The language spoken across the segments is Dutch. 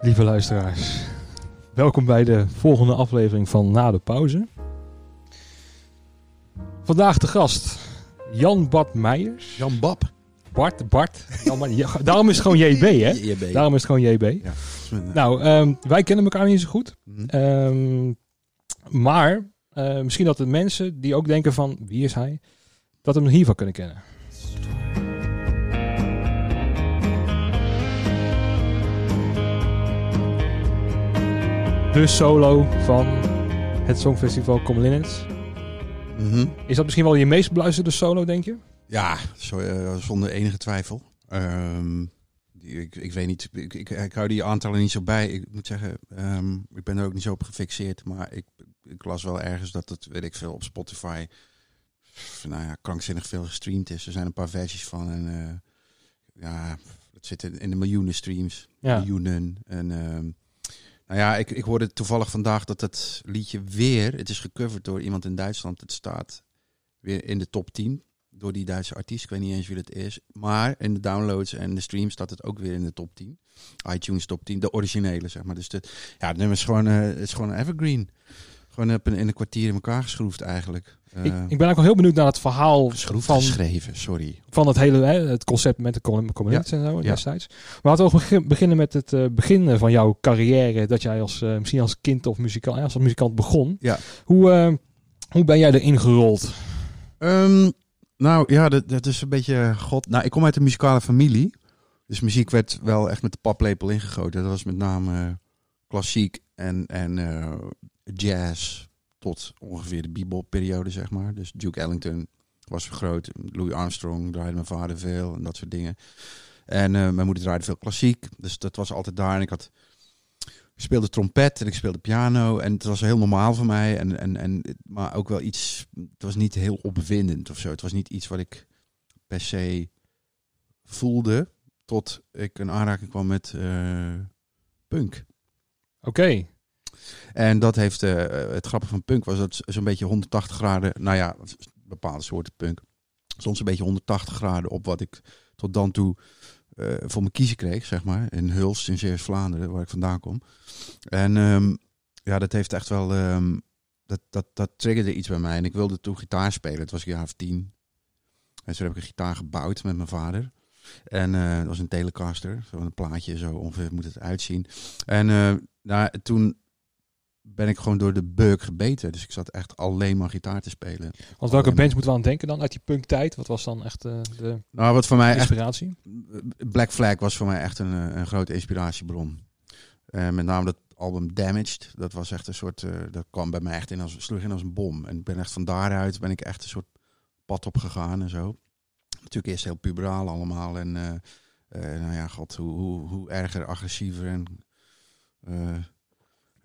Lieve luisteraars, welkom bij de volgende aflevering van Na de Pauze. Vandaag de gast Jan Bart Meijers. Jan Bab. Bart, Bart. Jan, ja, daarom is het gewoon JB, hè? JB. Daarom is het gewoon JB. Ja, mijn, Nou, ehm, wij kennen elkaar niet zo goed. mhm. Ehm, maar eh, misschien dat de mensen die ook denken van wie is hij, dat hem hiervan kunnen kennen. De solo van het Songfestival Come Linnets. Mhm. Is dat misschien wel je meest beluisterde solo, denk je? Ja, zo, eh, zonder enige twijfel. Ehm, die- ik, ik weet niet, ik, ik, ik hou die aantallen niet zo bij. Ik moet zeggen, ehm, ik ben er ook niet zo op gefixeerd. Maar ik, ik las wel ergens dat het, weet ik veel, op Spotify nou ja, krankzinnig veel gestreamd is. Er zijn een paar versies van en eh, ja, het zit in, in de miljoenen streams. Ja. Miljoenen. En ehm, nou ja, ik, ik hoorde toevallig vandaag dat het liedje weer, het is gecoverd door iemand in Duitsland. Het staat weer in de top 10 door die Duitse artiest. Ik weet niet eens wie dat is. Maar in de downloads en de streams staat het ook weer in de top 10. iTunes top 10, de originele zeg maar. Dus de, ja, het nummer is gewoon, eh, het is gewoon een evergreen. Gewoon een, in een kwartier in elkaar geschroefd eigenlijk. Eh, ik, ik ben eigenlijk wel heel benieuwd naar het verhaal geschroefd van, geschreven, sorry. van het hele hè, het concept met de com- communities en zo Ja. destijds. Maar laten we ook begin- beginnen met het eh, begin van jouw carrière. Dat jij als, eh, misschien als kind of muzikant, als muzikant begon. Ja. Hoe, hoe ben jij erin gerold? Ehm, nou ja, dat, dat is een beetje god. Nou, ik kom uit een muzikale familie. Dus muziek werd wel echt met de paplepel ingegoten. Dat was met name klassiek en, en jazz tot ongeveer de bebop-periode, zeg maar. Dus Duke Ellington was groot. Louis Armstrong draaide mijn vader veel en dat soort dingen. En eh, mijn moeder draaide veel klassiek. Dus dat was altijd daar. En ik had speelde trompet en ik speelde piano. En het was heel normaal voor mij. En, en, en, maar ook wel iets. Het was niet heel opwindend of zo. Het was niet iets wat ik per se voelde. Tot ik een aanraking kwam met eh, punk. Oké. En dat heeft. eh, het grappige van punk was dat zo'n beetje 180 graden. Nou ja, bepaalde soorten punk. Soms een beetje 180 graden op wat ik tot dan toe eh, voor me kiezen kreeg, zeg maar. In Hulst, in Zeeuws-Vlaanderen, waar ik vandaan kom. En ehm, ja, dat heeft echt wel... ehm, dat, dat, dat triggerde iets bij mij. En ik wilde toen gitaar spelen. Het was een jaar of tien. En toen heb ik een gitaar gebouwd met mijn vader. En eh, dat was een Telecaster. Zo'n plaatje, zo ongeveer moet het uitzien. En eh, nou, toen ben ik gewoon door de beuk gebeten. Dus ik zat echt alleen maar gitaar te spelen. Want welke bands moeten we aan denken dan uit die punktijd? Wat was dan echt eh, de Nou, wat voor mij echt inspiratie? Black Flag was voor mij echt een, eh, een grote inspiratiebron. Eh, met name dat album Damaged. Dat was echt een soort. dat kwam bij mij echt in als, sloeg in als een bom. En ik ben echt van daaruit ben ik echt een soort pad op gegaan en zo. Natuurlijk eerst heel puberaal allemaal. En nou ja, god, hoe, hoe, hoe erger, agressiever en.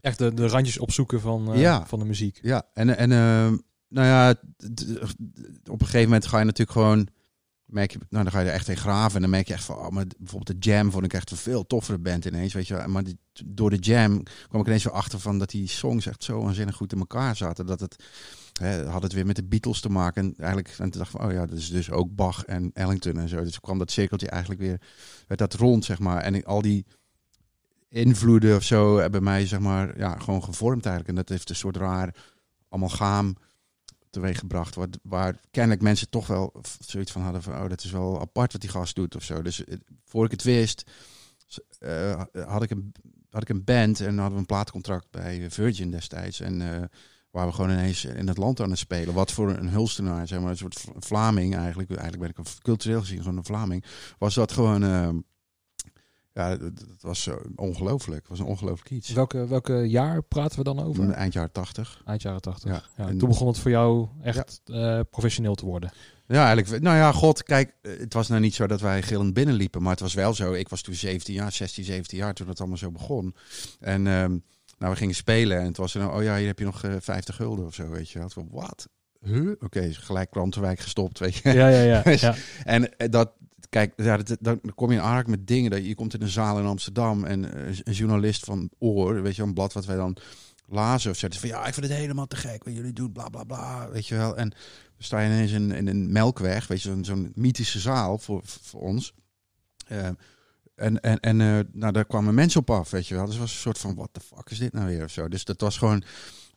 Echt de, de randjes opzoeken van, eh, Ja. van de muziek. Ja, en, en ehm, nou ja, op een gegeven moment ga je natuurlijk gewoon, merk je, nou dan ga je er echt in graven en dan merk je echt van, oh, maar bijvoorbeeld de Jam vond ik echt een veel toffere band ineens, weet je wel. Maar die- door de Jam kwam ik ineens zo achter van dat die songs echt zo waanzinnig goed in elkaar zaten, dat het, hè, had het weer met de Beatles te maken en eigenlijk, en toen dacht ik van, oh ja, dat is dus ook Bach en Ellington en zo. Dus kwam dat cirkeltje eigenlijk weer, werd dat rond, zeg maar. En ik- al die invloeden of zo hebben mij zeg maar ja, gewoon gevormd eigenlijk. En dat heeft een soort raar amalgaam teweeggebracht. Waar, waar kennelijk mensen toch wel zoiets van hadden van... oh, dat is wel apart wat die gast doet of zo. Dus eh, voor ik het wist, eh, had, ik een, had ik een band... en hadden we een plaatcontract bij Virgin destijds. En eh, waar we gewoon ineens in het land aan het spelen. Wat voor een hulstenaar, zeg maar, een soort Vlaming eigenlijk. Eigenlijk ben ik cultureel gezien gewoon een Vlaming. Was dat gewoon... eh, ja, dat, dat was zo ongelooflijk. Het was een ongelooflijk iets. Welke, welke jaar praten we dan over? Eind jaren tachtig. Eind jaren 80. Ja. Ja, En- toen begon het voor jou echt eh, professioneel te worden. Ja, eigenlijk. Nou ja, god, kijk, eh, het was nou niet zo dat wij gillend binnenliepen, maar het was wel zo. Ik was toen 17 jaar, 16, 17 jaar toen het allemaal zo begon. En ehm, nou, we gingen spelen en het was nou, oh ja, hier heb je nog eh 50 gulden of zo, weet je Wat? Huh? Oké, gelijk Krantenwijk gestopt, weet je. Ja, ja, ja. Dus- ja. En eh, dat, kijk, ja, dat, dan kom je in met dingen. Dat je, je komt in een zaal in Amsterdam en eh, een journalist van Oor, weet je, een blad wat wij dan lazen of zetten van ja, ik vind het helemaal te gek wat jullie doen, bla bla bla, weet je wel. En dan sta je ineens in, in een melkweg, weet je, zo'n zo'n mythische zaal voor, voor ons. Eh, en en, en eh, nou, daar kwamen mensen op af, weet je wel. Dus het was een soort van, what the fuck is dit nou weer of zo. Dus dat was gewoon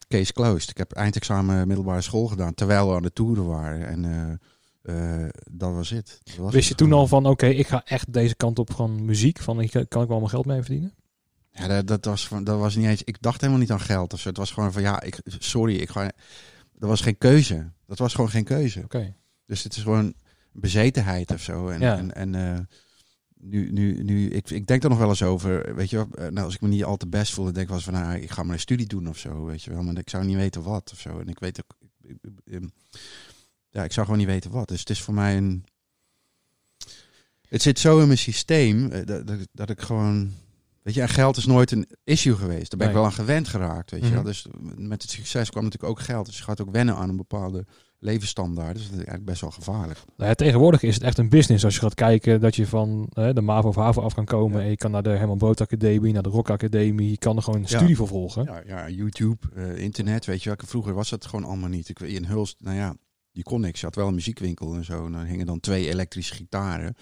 case closed. Ik heb eindexamen middelbare school gedaan, terwijl we aan de toeren waren. En eh, eh, dat was het. Dat was Wist je toen al van, oké, ik ga echt deze kant op van muziek. Van, ik, kan ik wel mijn geld mee verdienen? Ja, dat, dat, was, dat was niet eens. Ik dacht helemaal niet aan geld of zo. Het was gewoon van ja, ik, sorry, ik ga. Dat was geen keuze. Dat was gewoon geen keuze. Oké. Dus het is gewoon bezetenheid of zo. En, Ja. en, en eh, nu, nu, nu ik, ik denk er nog wel eens over. Weet je wel, eh, nou, als ik me niet al te best voel, dan denk ik wel eens van, nou, ik ga maar een studie doen of zo. Weet je wel, maar ik zou niet weten wat of zo. En ik weet ook, ik- ik- ik- ja, ik zou gewoon niet weten wat. Dus het is voor mij een. Het zit zo in mijn systeem eh, dat, dat, dat ik gewoon. Weet je, en geld is nooit een issue geweest. Daar ben ik wel aan gewend geraakt. Weet je Mhm. wel. Dus met het succes kwam natuurlijk ook geld. Dus je gaat ook wennen aan een bepaalde levensstandaard. Dus dat is eigenlijk best wel gevaarlijk. Nou ja, tegenwoordig is het echt een business. Als je gaat kijken dat je van eh, de MAVO of HAVO af kan komen. Ja. En je kan naar de Herman Brood Academie, naar de Rock Academie. Je kan er gewoon een Ja. studie voor volgen. Ja, ja YouTube, eh, internet, weet je wel. Vroeger was dat gewoon allemaal niet. Ik, weet- in Hulst, nou ja, je kon niks. Je had wel een muziekwinkel en zo. En dan hingen dan twee elektrische gitaren.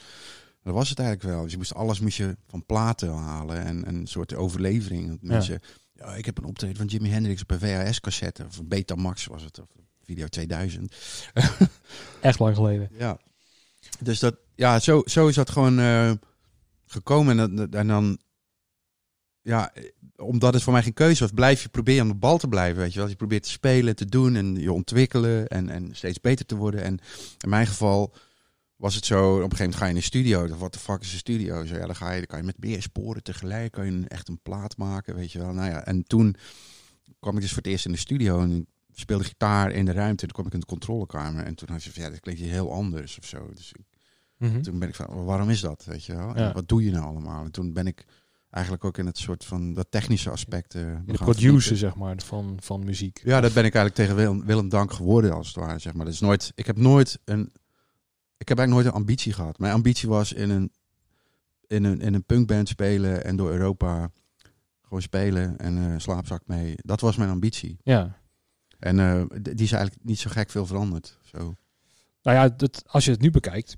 Dat was het eigenlijk wel. Dus je moest, alles moest je van platen halen en, en een soort overlevering. Dat mensen, ja. ik heb een optreden van Jimi Hendrix op een VHS-cassette. Of een Betamax was het, of Video 2000. Echt lang geleden. Ja. Dus dat, ja, zo, zo is dat gewoon eh, gekomen. En, dat- en dan, ja, eh, omdat het voor mij geen keuze was, blijf je proberen aan de bal te blijven, weet je wel. Je probeert te spelen, te doen en je ontwikkelen en, en steeds beter te worden. En in mijn geval was het zo, op een gegeven moment ga je in een studio. Wat de fuck is een studio? Zo, ja, dan, ga je, dan kan je met meer sporen tegelijk, kan je echt een plaat maken, weet je wel. Nou ja, en toen kwam ik dus voor het eerst in de studio en speelde gitaar in de ruimte. Toen kwam ik in de controlekamer en toen had je van, ja, dat klinkt hier heel anders of zo. Dus ik- Mhm. toen ben ik van, waarom is dat, weet je wel? En Ja. wat doe je nou allemaal? En toen ben ik eigenlijk ook in het soort van dat technische aspect. me De producer, zeg maar, van, van muziek. Ja, dat ben ik eigenlijk tegen Willem, Willem Dank geworden, als het ware. Zeg maar. Dat is nooit, ik heb nooit een. Ik heb eigenlijk nooit een ambitie gehad. Mijn ambitie was in een, in een, in een punkband spelen en door Europa gewoon spelen en eh slaapzak mee. Dat was mijn ambitie. Ja. En d- die is eigenlijk niet zo gek veel veranderd. Zo. Nou ja, dat, als je het nu bekijkt.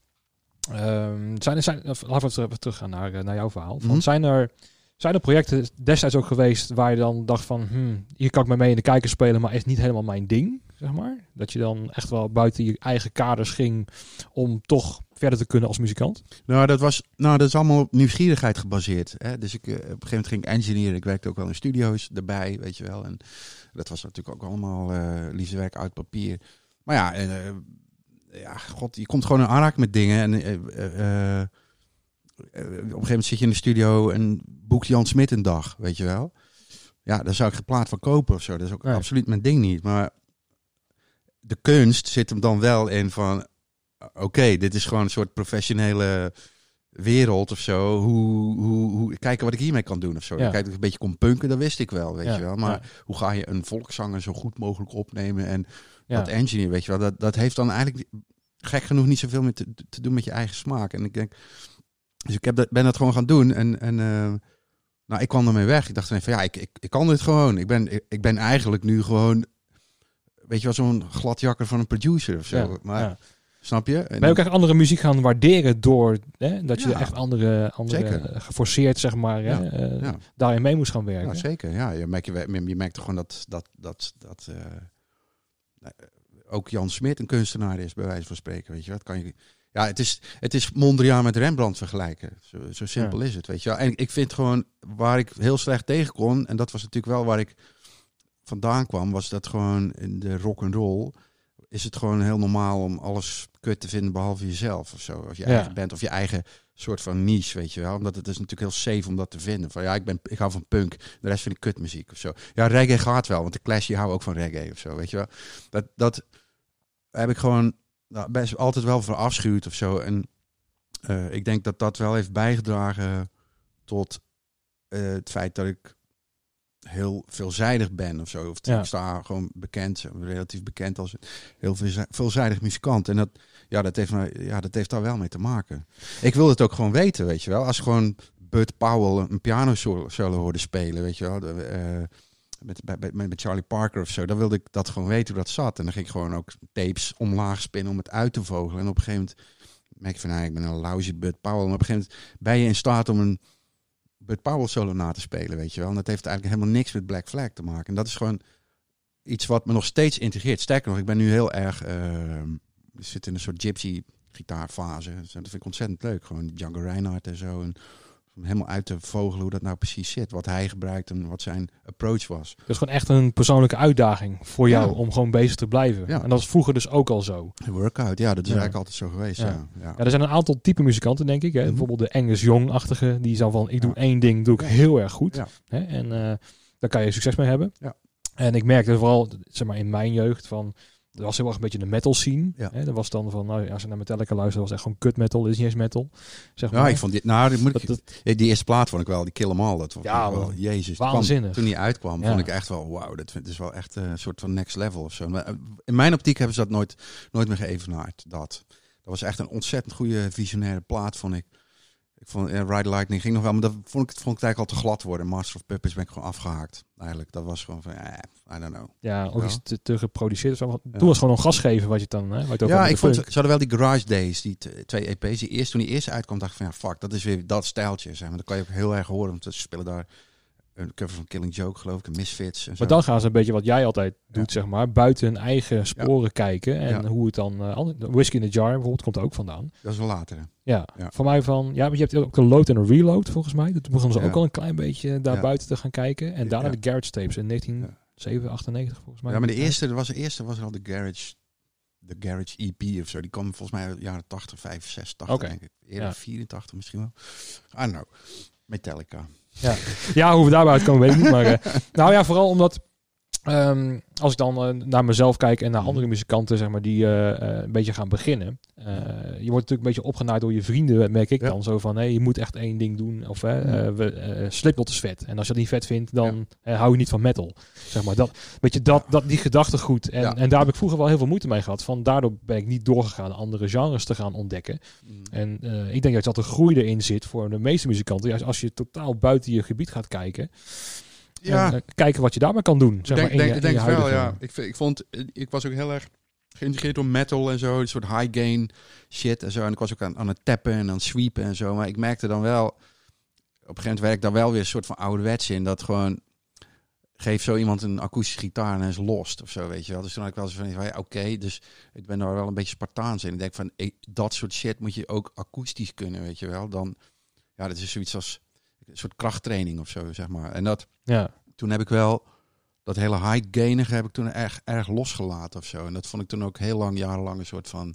Ehm, zijn er, zijn, laten we even teruggaan naar, eh, naar jouw verhaal. Van, Mhm. zijn, er, zijn er projecten destijds ook geweest waar je dan dacht van... Hmm, hier kan ik me mee in de kijker spelen, maar is niet helemaal mijn ding, zeg maar? Dat je dan echt wel buiten je eigen kaders ging om toch verder te kunnen als muzikant? Nou, dat was, nou, dat is allemaal op nieuwsgierigheid gebaseerd. Hè? Dus ik, eh, op een gegeven moment ging ik engineeren. Ik werkte ook wel in studio's erbij, weet je wel. En dat was natuurlijk ook allemaal eh liefdewerk uit papier. Maar ja, ja, god, je komt gewoon in aanraking met dingen. En eh, eh, eh, op een gegeven moment zit je in de studio en boekt Jan Smit een dag, weet je wel. Ja, daar zou ik geen plaat van kopen of zo. Dat is ook Nee. absoluut mijn ding niet. Maar de kunst zit hem dan wel in van... Oké, dit is gewoon een soort professionele wereld of zo. Hoe, hoe, hoe, kijken wat ik hiermee kan doen of zo. Ja. Kijk, ik een beetje kon punken, dat wist ik wel, weet Ja, je wel. Maar ja. hoe ga je een volkszanger zo goed mogelijk opnemen en Ja. dat engineer, weet je wel. Dat, dat heeft dan eigenlijk gek genoeg niet zoveel meer te, te doen met je eigen smaak. En ik denk, dus ik heb dat, ben dat gewoon gaan doen en, en eh, nou, ik kwam ermee weg. Ik dacht van ja, ik, ik, ik kan dit gewoon. Ik ben, ik, ik ben eigenlijk nu gewoon, weet je wel, zo'n gladjakker van een producer of zo. Ja, maar ja. snap je? En Ben je ook echt andere muziek gaan waarderen door hè, dat je Ja. echt andere, andere Zeker. geforceerd zeg maar hè, eh, daarin mee moest gaan werken. Ja, zeker. Ja, je merkt, je, je merkt gewoon dat, dat, dat, dat eh, ook Jan Smit een kunstenaar is, bij wijze van spreken. Weet je wat? Kan je, ja, het is, het is Mondriaan met Rembrandt vergelijken. Zo, zo simpel is het, weet je wel. En ik vind gewoon, waar ik heel slecht tegen kon, en dat was natuurlijk wel waar ik vandaan kwam, was dat gewoon in de rock and roll is het gewoon heel normaal om alles kut te vinden behalve jezelf of zo. Of je Ja. eigen band of je eigen soort van niche, weet je wel. Omdat het is natuurlijk heel safe om dat te vinden. Van ja, ik, ben, ik hou van punk, de rest vind ik kutmuziek of zo. Ja, reggae gaat wel, want de Clash die houden ook van reggae of zo, weet je wel. Dat, dat heb ik gewoon nou, best altijd wel voor afschuwd of zo. En eh, ik denk dat dat wel heeft bijgedragen tot eh, het feit dat ik heel veelzijdig ben of zo. Of Ja. ik sta gewoon bekend, relatief bekend als heel veelzij- veelzijdig muzikant. En dat, ja, dat, heeft, me- ja, dat heeft daar wel mee te maken. Ik wil het ook gewoon weten, weet je wel. Als gewoon Bud Powell een piano solo hoorde spelen, weet je wel. De, eh, met, met, met Charlie Parker of zo. Dan wilde ik dat gewoon weten hoe dat zat. En dan ging ik gewoon ook tapes omlaag spinnen om het uit te vogelen. En op een gegeven moment merk je van, nou, ik ben een lousy Bud Powell. Maar op een gegeven moment ben je in staat om een Bud Powell solo na te spelen, weet je wel. En dat heeft eigenlijk helemaal niks met Black Flag te maken. En dat is gewoon iets wat me nog steeds integreert. Sterker nog, ik ben nu heel erg... ik zit in een soort gypsy gitaarfase. Dus dat vind ik ontzettend leuk. Gewoon Django Reinhardt en zo. En om helemaal uit te vogelen hoe dat nou precies zit. Wat hij gebruikt en wat zijn approach was. Dat is gewoon echt een persoonlijke uitdaging voor jou Ja. om gewoon bezig te blijven. Ja. En dat is vroeger dus ook al zo. Een workout, ja, dat is Ja. eigenlijk altijd zo geweest. Ja. Ja. Ja. Ja, er zijn een aantal type muzikanten, denk ik. Hè. Mhm. Bijvoorbeeld de Angus Young-achtige. Die zou van, ik doe één ding, doe ik heel erg goed. Ja. Hè. En eh, daar kan je succes mee hebben. Ja. En ik merkte vooral, zeg maar, in mijn jeugd van... Er was heel erg een beetje de metal scene. Ja. Hè. Er was dan van, nou, als je naar Metallica luisterde, was echt gewoon kut metal. Dit is niet eens metal. Zeg maar. Ja, ik vond dit, nou, die, moet dat, ik, dat, die eerste plaat vond ik wel, die Kill 'Em All. Dat vond Ja, ik wel, jezus. die kwam- Waanzinnig. toen die uitkwam, Ja. vond ik echt wel, wauw, dat vind- is wel echt eh, een soort van next level of zo. Maar eh, in mijn optiek hebben ze dat nooit, nooit meer geëvenaard. Dat. dat was echt een ontzettend goede visionaire plaat, vond ik. Ik vond Ride Lightning ging nog wel, maar dat vond ik, vond ik eigenlijk al te glad worden. Master of Puppets ben ik gewoon afgehaakt. Eigenlijk, dat was gewoon van, eh, I don't know. ja, ook iets te, te geproduceerd. of zo. Want Ja. Toen was gewoon een gas geven wat je dan... Hè, wat je Ja, ik vond, ze hadden wel die Garage Days, die twee EP's. Die eerst, toen die eerste uitkwam, dacht ik van ja, fuck, dat is weer dat stijltje. Zeg maar. Dat kan je ook heel erg horen, want ze spelen daar een cover van Killing Joke, geloof ik, en Misfits. En zo. Maar dan gaan ze een beetje wat jij altijd doet, Ja. zeg maar. Buiten hun eigen sporen kijken. En Ja. hoe het dan... ander- Whiskey in the Jar bijvoorbeeld komt er ook vandaan. Dat is wel later. Ja, voor mij van... Ja, maar je hebt ook een load en een reload volgens mij. Toen begonnen ze ook al een klein beetje daar buiten te gaan kijken. En daarna de Garage tapes in 1998 volgens mij. Ja, maar de eerste, er was, de eerste was er al de Garage, de Garage EP of zo. Die kwam volgens mij uit de jaren 80, 85, 80 Oké. denk ik. Eerder Ja. 84 misschien wel. I don't know. Metallica. Ja, hoe we daarbij uitkomen weet ik niet. Maar eh, nou ja, vooral omdat... ehm, als ik dan eh, naar mezelf kijk en naar andere muzikanten, zeg maar, die eh, eh, een beetje gaan beginnen. Je wordt natuurlijk een beetje opgenaaid door je vrienden, merk ik Ja. dan. Zo van, hé, je moet echt één ding doen. Of hè, eh, we, Slipknot is vet. En als je dat niet vet vindt, dan hou je niet van metal. Zeg maar, dat, weet je, dat, dat, die gedachtegoed. En, Ja. en daar heb ik vroeger wel heel veel moeite mee gehad. Van, daardoor ben ik niet doorgegaan andere genres te gaan ontdekken. En eh, ik denk dat dat de groei erin zit voor de meeste muzikanten. Juist als je totaal buiten je gebied gaat kijken. Ja. En, eh, kijken wat je daarmee kan doen. Zeg Ik maar, denk, je, het wel, ja. Ik, ik vond, ik was ook heel erg geïntegreerd door metal en zo, een soort high gain shit en zo. En ik was ook aan, aan het tappen en aan het sweepen en zo. Maar ik merkte dan wel, op een gegeven moment werk ik daar wel weer een soort van ouderwets in. Dat gewoon, geef zo iemand een akoestische gitaar en hij is lost of zo, weet je wel. Dus toen had ik wel eens van, ja, oké, dus ik ben daar wel een beetje Spartaans in. Ik denk van, dat soort shit moet je ook akoestisch kunnen, weet je wel. Dan, ja, dat is zoiets als soort krachttraining of zo, zeg maar. En dat Ja, toen heb ik wel dat hele high gainige heb ik toen erg, erg losgelaten of zo. En dat vond ik toen ook heel lang, jarenlang een soort van,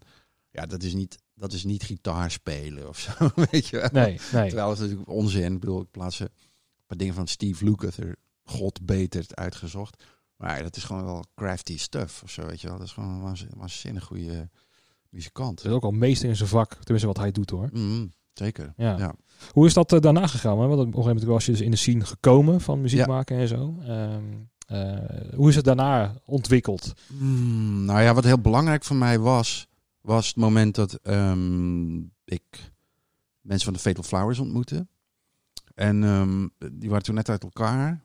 ja, dat is niet, dat is niet gitaar spelen of zo, weet je wel. nee, nee. Terwijl het natuurlijk onzin. Ik bedoel, ik plaats een paar dingen van Steve Lukather, god beter uitgezocht. Maar ja, dat is gewoon wel crafty stuff of zo, weet je wel. Dat is gewoon een waanzin- waanzinnig goede muzikant. Dat is ook al meester in zijn vak. Tenminste, wat hij doet hoor. Mhm, zeker. Ja. Ja. Hoe is dat eh, daarna gegaan? hè? Want op een gegeven moment was je dus in de scene gekomen van muziek Ja. maken en zo. Ehm, eh, hoe is het daarna ontwikkeld? Hmm, nou ja, wat heel belangrijk voor mij was, was het moment dat ehm, ik mensen van de Fatal Flowers ontmoette. En ehm, die waren toen net uit elkaar.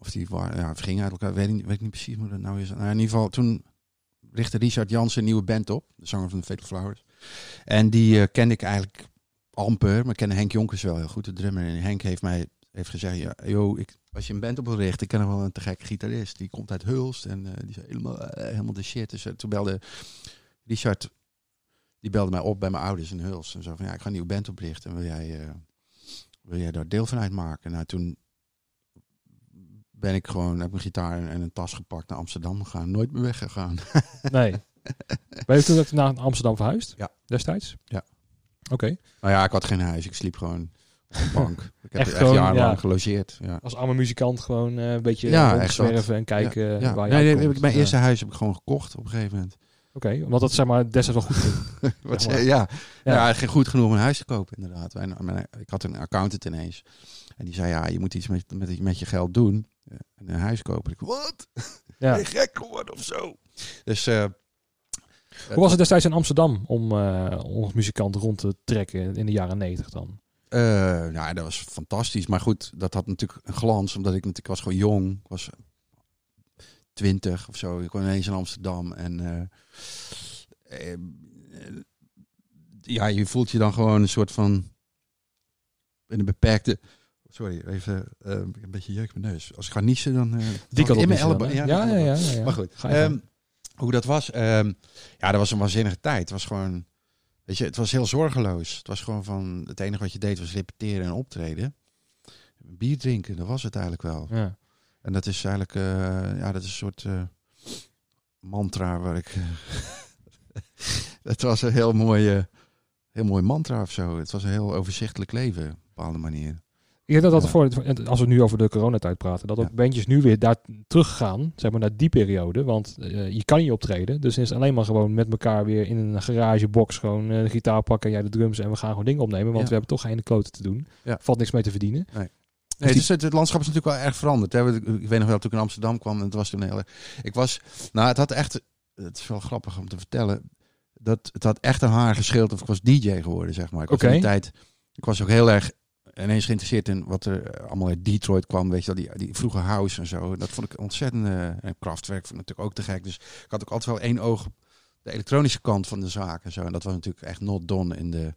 Of die waren, ja, gingen uit elkaar, weet ik, niet- weet ik niet precies hoe dat nou is. Nou, in ieder geval, toen richtte Richard Jansen een nieuwe band op, de zanger van de Fatal Flowers. En die eh, kende ik eigenlijk amper, maar ik kende Henk Jonkers wel heel goed, de drummer. En Henk heeft mij heeft gezegd, ja, joh, ik, als je een band op wil richten, ik ken wel een te gekke gitarist. Die komt uit Hulst en eh, die is helemaal, eh, helemaal de shit. Dus toen belde Richard, die belde mij op bij mijn ouders in Hulst. En zo van, ja, ik ga een nieuwe band oprichten. Wil jij, wil jij daar deel van uitmaken? Nou, toen ben ik gewoon, heb mijn gitaar en een tas gepakt naar Amsterdam gegaan. Nooit meer weggegaan. Nee. ben je toen ook naar Amsterdam verhuisd? Ja. Destijds? Ja. Oké. Nou ja, ik had geen huis. Ik sliep gewoon op een bank. Ik heb Echt echt, jarenlang ja. gelogeerd. Ja. Als arme muzikant gewoon eh, een beetje Ja, zwerven en kijken ja, ja. waar je nee, nee, mijn Ja. eerste huis heb ik gewoon gekocht op een gegeven moment. Oké, omdat dat zeg maar destijds wel goed ging. Wat Zeg maar. ja. Ja. Geen goed genoeg om een huis te kopen, inderdaad. Mijn- ik had een accountant ineens. En die zei, ja, je moet iets met, met, met je geld doen. Eh, En een huis kopen. Ik, wat? Ja. Ben je gek geworden of zo? Dus eh, Hoe was het destijds in Amsterdam om, eh als muzikant rond te trekken in de jaren negentig dan? eh, nou, dat was fantastisch. Maar goed, dat had natuurlijk een glans. Omdat ik natuurlijk was gewoon jong. Ik was twintig of zo. Ik kwam ineens in Amsterdam. En eh, ja, je voelt je dan gewoon een soort van in een beperkte. Sorry, even een beetje jeuk mijn neus. Als ik ga niezen, dan. Die kan in mijn elleboog. ja, Ja, ja, ja. Maar goed, Ga je. Hoe dat was. ehm, ja, dat was een waanzinnige tijd. Het was gewoon, weet je, het was heel zorgeloos. Het was gewoon van, het enige wat je deed was repeteren en optreden. Bier drinken, dat was het eigenlijk wel. Ja. En dat is eigenlijk, eh, ja, dat is een soort eh, mantra waar ik. het was een heel mooi, eh, heel mooi mantra of zo. Het was een heel overzichtelijk leven op een bepaalde manier. Ik denk dat dat Ja. ervoor, als we nu over de coronatijd praten, dat ook Ja. bandjes nu weer daar teruggaan, zeg maar naar die periode. Want eh, je kan niet optreden, dus het is alleen maar gewoon met elkaar weer in een garagebox gewoon eh, de gitaar pakken, jij de drums en we gaan gewoon dingen opnemen, want Ja. we hebben toch geen kloten te doen. Ja. Valt niks mee te verdienen. Nee, die- dus het, het landschap is natuurlijk wel erg veranderd. Hè. Ik weet nog wel, toen ik in Amsterdam kwam, en het was toen heel erg... Ik was, nou, het had echt, het is wel grappig om te vertellen, dat het had echt een haar gescheeld of ik was DJ geworden, zeg maar. Ik was in die tijd, ik was ook heel erg ineens geïnteresseerd in wat er eh, allemaal uit Detroit kwam, weet je wel, die, die vroege house en zo. Dat vond ik ontzettend, eh, en Kraftwerk vond ik natuurlijk ook te gek. Dus ik had ook altijd wel één oog op de elektronische kant van de zaak en zo. En dat was natuurlijk echt not done in de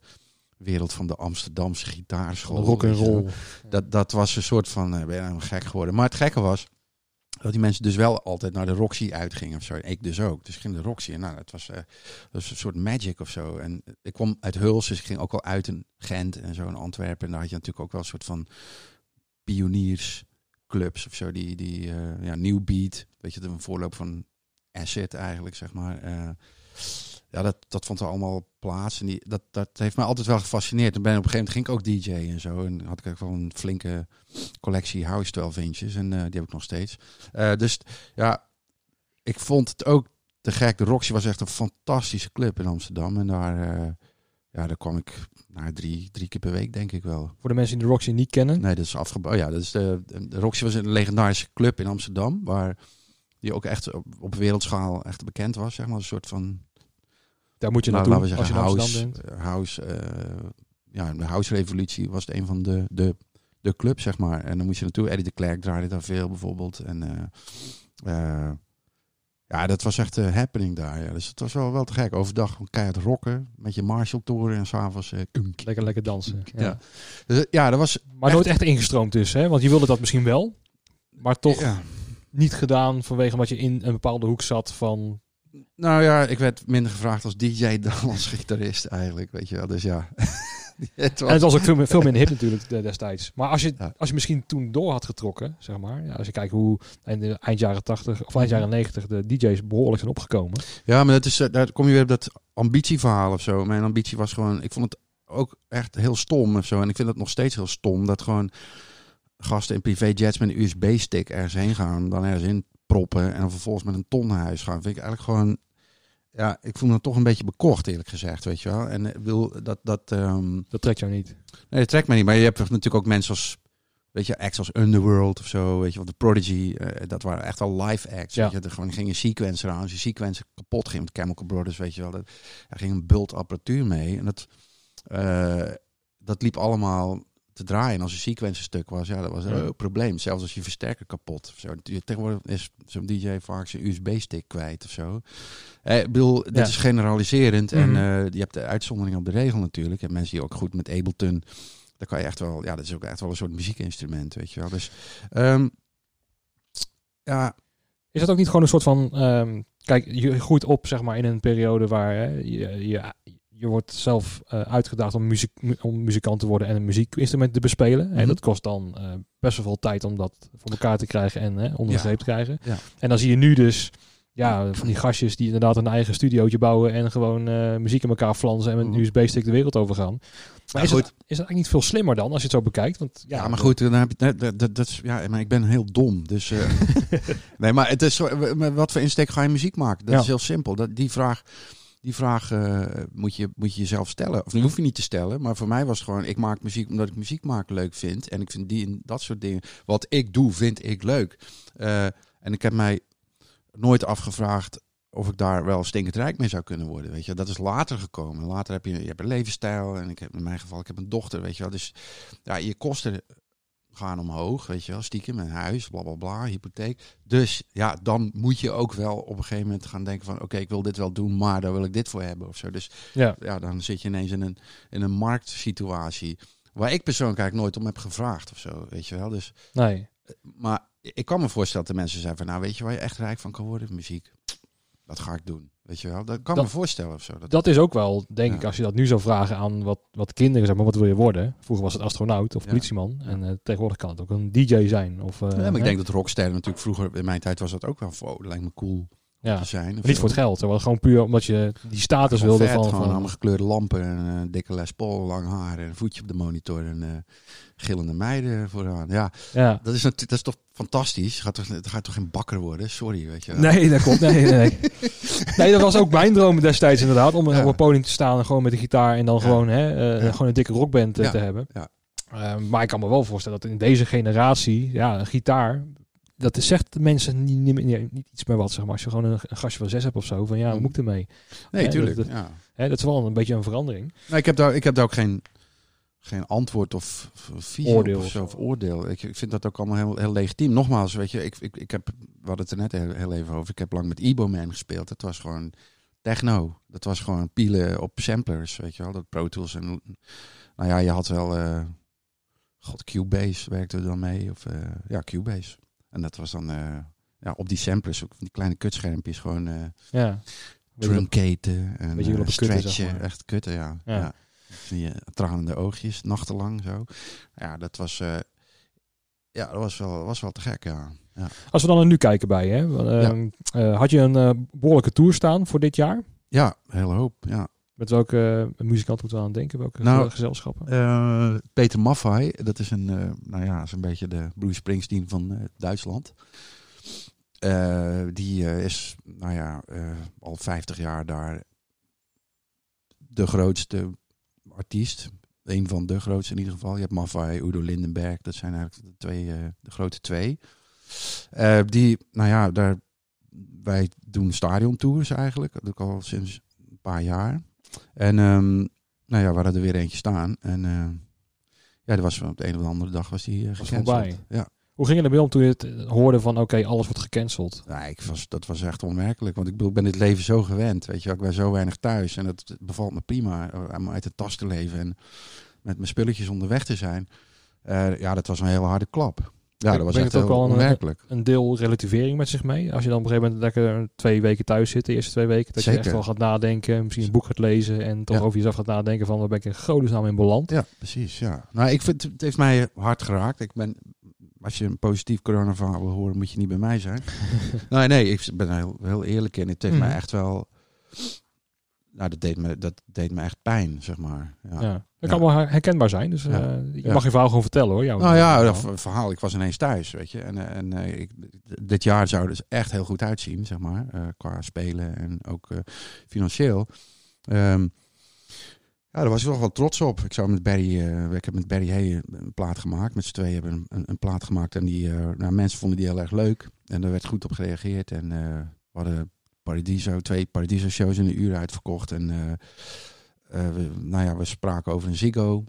wereld van de Amsterdamse gitaarschool. Rock en roll. Dat, dat was een soort van, eh, ben je nou gek geworden. Maar het gekke was, dat die mensen dus wel altijd naar de Roxy uitgingen of zo. Ik dus ook. Dus ik ging de Roxy en nou, dat was, was een soort magic of zo. En ik kwam uit Huls, dus ik ging ook al uit in Gent en zo in Antwerpen. En daar had je natuurlijk ook wel een soort van pioniersclubs of zo. Die, die eh, ja, New Beat, weet je, de voorloop van Acid eigenlijk, zeg maar. Eh, ja, dat, dat vond er allemaal plaats. En die, dat, dat heeft mij altijd wel gefascineerd. En ben op een gegeven moment ging ik ook DJ en zo. En had ik ook wel een flinke collectie House 12 inches. En eh, die heb ik nog steeds. Eh, dus ja, ik vond het ook te gek. De Roxy was echt een fantastische club in Amsterdam. En daar, eh, ja, daar kwam ik nou, drie, drie keer per week, denk ik wel. Voor de mensen die de Roxy niet kennen. Nee, dat is afgebouwd. Ja, dat is de, de Roxy was een legendarische club in Amsterdam. Waar die ook echt op, op wereldschaal echt bekend was. Zeg maar een soort van Daar moet je nou, naartoe laten we als je house, bent. eh, house, eh, ja, de house revolutie was het een van de, de, de club, zeg maar. En dan moest je naartoe. Eddie de Klerk draaide daar veel bijvoorbeeld. En eh, eh, ja, dat was echt een happening daar. Ja. Dus het was wel, wel te gek. Overdag gewoon keihard rocken met je Marshall-toren en s'avonds... eh kunk. Lekker, lekker dansen. Ja. Ja. Dus, ja, dat was... Maar nooit echt ingestroomd dus, hè? Want je wilde dat misschien wel, maar toch Ja. niet gedaan vanwege wat je in een bepaalde hoek zat van... Nou ja, ik werd minder gevraagd als DJ dan als gitarist eigenlijk, weet je wel. Dus ja. het was... En het was ook veel, veel minder hip natuurlijk de- destijds. Maar als je, Ja. als je misschien toen door had getrokken, zeg maar. Ja, als je kijkt hoe in de eind jaren 80 of eind jaren 90 de DJ's behoorlijk zijn opgekomen. Ja, maar dat is, eh, daar kom je weer op dat ambitieverhaal of zo. Mijn ambitie was gewoon, ik vond het ook echt heel stom of zo. En ik vind het nog steeds heel stom dat gewoon gasten in privéjets met een USB-stick ergens heen gaan, dan ergens in proppen en dan vervolgens met een ton naar huis gaan. Vind ik eigenlijk gewoon, ja, ik voel me toch een beetje bekocht eerlijk gezegd, weet je wel. En ik wil dat, dat, ehm, Dat trekt jou niet. Nee, dat trekt me niet. Maar je hebt natuurlijk ook mensen als, weet je, acts als Underworld of zo, weet je wel, The Prodigy. eh, dat waren echt al live acts. Ja. Weet je, er gewoon ging een sequencer aan. Als je sequencer kapot ging met Chemical Brothers, weet je wel. Er ging een bult apparatuur mee. En dat, eh, dat liep allemaal te draaien. En als een sequencer stuk was, ja, dat was Ja. een probleem. Zelfs als je versterker kapot of zo. Tegenwoordig is zo'n DJ vaak zijn USB-stick kwijt of zo. Eh, ik bedoel, dit Ja. is generaliserend. Mhm. En eh, je hebt de uitzondering op de regel natuurlijk. Hebt mensen die ook goed met Ableton... Dan kan je echt wel... Ja, dat is ook echt wel een soort muziekinstrument, weet je wel. Dus... ehm, ja, Is dat ook niet gewoon een soort van... ehm, kijk, je groeit op zeg maar in een periode waar hè, je, je, je wordt zelf eh, uitgedaagd om, muziek, mu- om muzikant te worden en een muziekinstrument te bespelen. En Mhm. dat kost dan eh, best wel veel tijd om dat voor elkaar te krijgen en hè, onder de Ja. te krijgen. Ja. En dan zie je nu dus ja, van die gastjes die inderdaad een eigen studiootje bouwen en gewoon eh, muziek in elkaar flansen en met een Mhm. USB-stick de wereld overgaan. Maar Ja, is, het, goed. is dat eigenlijk niet veel slimmer dan als je het zo bekijkt? Want, Ja, maar goed, dan heb je, dat, dat, dat, is, ja, maar ik ben heel dom. Dus, nee, maar het is wat voor insteek ga je muziek maken? Dat Ja. is heel simpel. Dat, die vraag, die vraag eh, moet, je, moet je jezelf stellen. Of die hoef je niet te stellen. Maar voor mij was het gewoon, ik maak muziek omdat ik muziek maken leuk vind. En ik vind die en dat soort dingen. Wat ik doe, vind ik leuk. Eh, en ik heb mij nooit afgevraagd of ik daar wel stinkend rijk mee zou kunnen worden. Weet je, dat is later gekomen. Later heb je, je hebt een levensstijl en ik heb in mijn geval, ik heb een dochter, weet je wel. Dus ja, je kosten gaan omhoog, weet je wel, stiekem, een huis, bla bla bla, hypotheek. Dus ja, dan moet je ook wel op een gegeven moment gaan denken van, oké, ik wil dit wel doen, maar daar wil ik dit voor hebben of zo. Dus Ja. ja, dan zit je ineens in een, in een marktsituatie waar ik persoonlijk eigenlijk nooit om heb gevraagd of zo, weet je wel. Dus, Nee. maar ik kan me voorstellen dat de mensen zeggen van, nou, weet je waar je echt rijk van kan worden? Muziek. Dat ga ik doen, weet je wel. Dat kan Dat- me voorstellen of zo. Dat, Dat is ook wel, denk Ja. ik, als je dat nu zou vragen aan wat, wat kinderen, zeg maar, wat wil je worden? Vroeger was het astronaut of Ja. politieman. En eh, tegenwoordig kan het ook een DJ zijn. Of, eh, ja, maar ik denk dat rocksterren natuurlijk vroeger, in mijn tijd was dat ook wel, oh, dat lijkt me cool ja. te zijn. of Maar niet voor het geld, wel gewoon puur omdat je die status wilde vet, van... gewoon van allemaal gekleurde lampen en een dikke Les Paul, lang haar en een voetje op de monitor en eh, gillende meiden vooraan. Ja, ja. dat is, dat is toch fantastisch. Gaat toch, het gaat toch geen bakker worden? Sorry, weet je. wel. Nee, dat klopt. Nee, nee, nee. dat was ook mijn droom destijds inderdaad. Om Ja. op een podium te staan en gewoon met de gitaar en dan gewoon, hè, eh, gewoon een dikke rockband eh, te hebben. Ja. Eh, maar ik kan me wel voorstellen dat in deze generatie, ja, een gitaar, dat is- zegt de mensen niet, niet, meer- niet iets meer wat, zeg maar. Als je gewoon een, een gastje van zes hebt of zo, van ja, hoe Mhm. moet ik ermee? Nee, tuurlijk. dat- ja. Hè, dat is wel een beetje een verandering. Nou, ik, heb daar, ik heb daar ook geen, geen antwoord of, Oordeel of zo, oordeel. Ik, ik vind dat ook allemaal heel, heel legitiem. Nogmaals, weet je, ik, ik, ik heb, we hadden het er net heel, heel even over. Ik heb lang met Ebo Man gespeeld. Dat was gewoon techno. Dat was gewoon pielen op samplers, weet je wel. Dat Pro Tools en, nou ja, je had wel, eh god, Cubase werkte er dan mee. Of, eh, ja, Cubase. En dat was dan, eh, ja, op die samplers, ook van die kleine kutschermpjes, gewoon eh Ja. En Beetje wel op een kutten, zeg stretchen. maar. Echt kutten, ja. Ja. ja. Die tranende oogjes, nachtenlang zo. Ja, dat was, ja, dat was wel, was wel te gek, ja. ja. Als we dan naar nu kijken bij hè, had je een eh, behoorlijke tour staan voor dit jaar? Ja, hele hoop, ja. Met welke uh, muzikant moeten we aan denken? Welke Nou, gezelschappen? Eh, Peter Maffay, dat is een, eh, nou ja, is een beetje de Bruce Springsteen van eh, Duitsland. Die is, nou ja, al 50 jaar daar de grootste artiest. Een van de grootste in ieder geval. Je hebt Maffay, Udo Lindenberg, dat zijn eigenlijk de, twee, de grote twee. Die, nou ja, daar, wij doen stadiontours eigenlijk. Dat doe ik al sinds een paar jaar. En um, nou ja, we hadden er weer eentje staan. En uh, ja, er was op de een of andere dag was die uh, voorbij. Ja. Hoe ging je ermee om toen je het hoorde van oké, okay, alles wordt gecanceld? Ja, ik was, dat was echt onmerkelijk. Want ik, bedoel, ik ben dit leven zo gewend. Weet je, ik ben zo weinig thuis. En het bevalt me prima om uit de tas te leven. En met mijn spulletjes onderweg te zijn. Uh, ja, dat was een hele harde klap. Ja, dat was echt ook wel. Een, een deel relativering met zich mee. Als je dan op een gegeven moment lekker twee weken thuis zit, de eerste twee weken, dat Zeker. je echt wel gaat nadenken, misschien een boek gaat lezen en toch Ja. over jezelf gaat nadenken van waar ben ik in godesnaam in beland. Ja, precies. Ja. Nou, ik vind het heeft mij hard geraakt. Ik ben, als je een positief coronaverhaal wil horen, moet je niet bij mij zijn. nee, nee, ik ben heel, heel eerlijk in. Het heeft Mhm. mij echt wel. Nou, dat deed, me, dat deed me echt pijn, zeg maar. Ja. Ja. Dat kan wel herkenbaar zijn. Dus uh, je mag je verhaal gewoon vertellen hoor. Jouw Nou ja, verhaal. dat verhaal. Ik was ineens thuis, weet je. En, eh, en eh, ik, dit jaar zou dus echt heel goed uitzien, zeg maar. eh, qua spelen en ook eh, financieel. Ehm, ja, daar was ik wel wel trots op. Ik zou met Barry, eh, ik heb met Barry Hay een plaat gemaakt. Met z'n tweeën hebben een, een, een plaat gemaakt. En die, eh, nou, mensen vonden die heel erg leuk. En daar werd goed op gereageerd. En eh, we hadden Paradiso, twee Paradiso shows in een uur uitverkocht. En eh, eh, we, nou ja, we spraken over een Ziggo.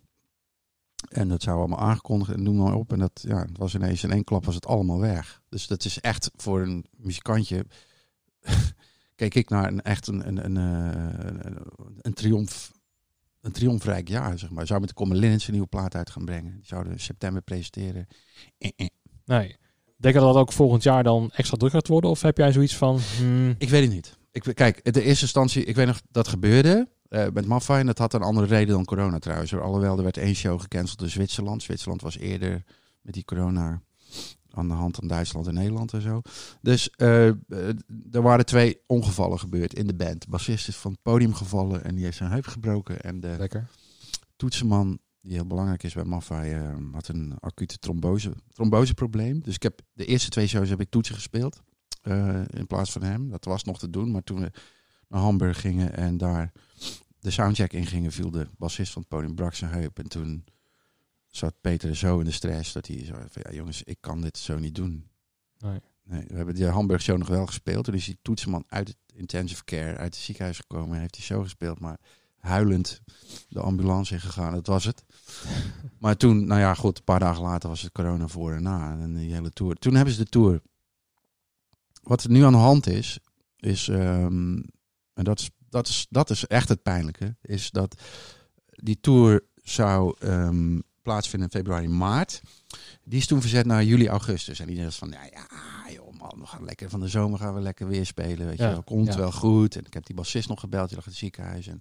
En dat zou allemaal aangekondigd en noem maar op. En dat ja, het was ineens in één klap was het allemaal weg. Dus dat is echt voor een muzikantje. keek ik naar een echt een, een, een, een, een triomf. Een triomfrijk jaar, zeg maar. Zou met de Common Linnets een nieuwe plaat uit gaan brengen. Die zouden in september presenteren. Eh, eh. Nee. Denk je dat dat ook volgend jaar dan extra druk gaat worden? Of heb jij zoiets van... Hmm, Ik weet het niet. Ik, kijk, in de eerste instantie, ik weet nog dat gebeurde uh, met Maffay. En dat had een andere reden dan corona trouwens. Alhoewel, er werd één show gecanceld in Zwitserland. Zwitserland was eerder met die corona aan de hand dan Duitsland en Nederland en zo. Dus uh, er waren twee ongevallen gebeurd in de band. De bassist is van het podium gevallen en die heeft zijn heup gebroken. En de Lekker. toetsenman, die heel belangrijk is bij Maffay, uh, had een acute trombose, tromboseprobleem. Dus ik heb de eerste twee shows heb ik toetsen gespeeld. Uh, in plaats van hem. Dat was nog te doen. Maar toen we naar Hamburg gingen en daar de soundcheck in gingen, viel de bassist van het podium brak zijn heup. En toen zat Peter zo in de stress dat hij zo van, ja jongens, ik kan dit zo niet doen. Nee. nee we hebben die Hamburg show nog wel gespeeld. Toen is die toetsenman uit het intensive care, uit het ziekenhuis gekomen en heeft die show gespeeld. Maar huilend de ambulance in gegaan. Dat was het. maar toen, nou ja, goed, een paar dagen later was het corona voor en na. En die hele tour. Toen hebben ze de tour. Wat er nu aan de hand is, is, ehm, en dat is, dat, is, dat is echt het pijnlijke, is dat die tour zou ehm, plaatsvinden in februari, maart. Die is toen verzet naar juli, augustus. En iedereen was van, ja, ja, joh man, we gaan lekker van de zomer gaan we lekker weer spelen. Weet je Ja, wel, komt ja. wel goed. En ik heb die bassist nog gebeld, die lag in het ziekenhuis. En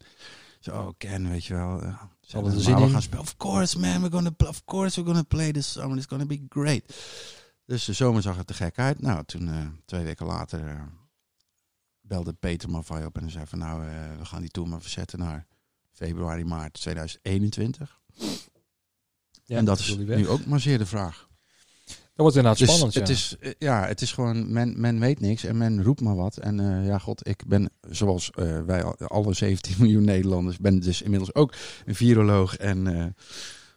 zo, Ken, weet je wel. Uh, er maar zin we in. gaan spelen. Of course, man, we're gonna, of course we're gonna play this summer. It's gonna be great. Dus de zomer zag er te gek uit. Nou, toen eh, twee weken later eh, belde Peter Maffay op en zei van, nou, eh, we gaan die tour maar verzetten naar februari, maart 2021. Ja, en dat is nu ook maar zeer de vraag. Dat wordt inderdaad Dus spannend, het, ja. is, eh, ja, het is gewoon, men, men weet niks en men roept maar wat. En eh, ja, god, ik ben zoals eh, wij al- alle 17 miljoen Nederlanders, ben dus inmiddels ook een viroloog en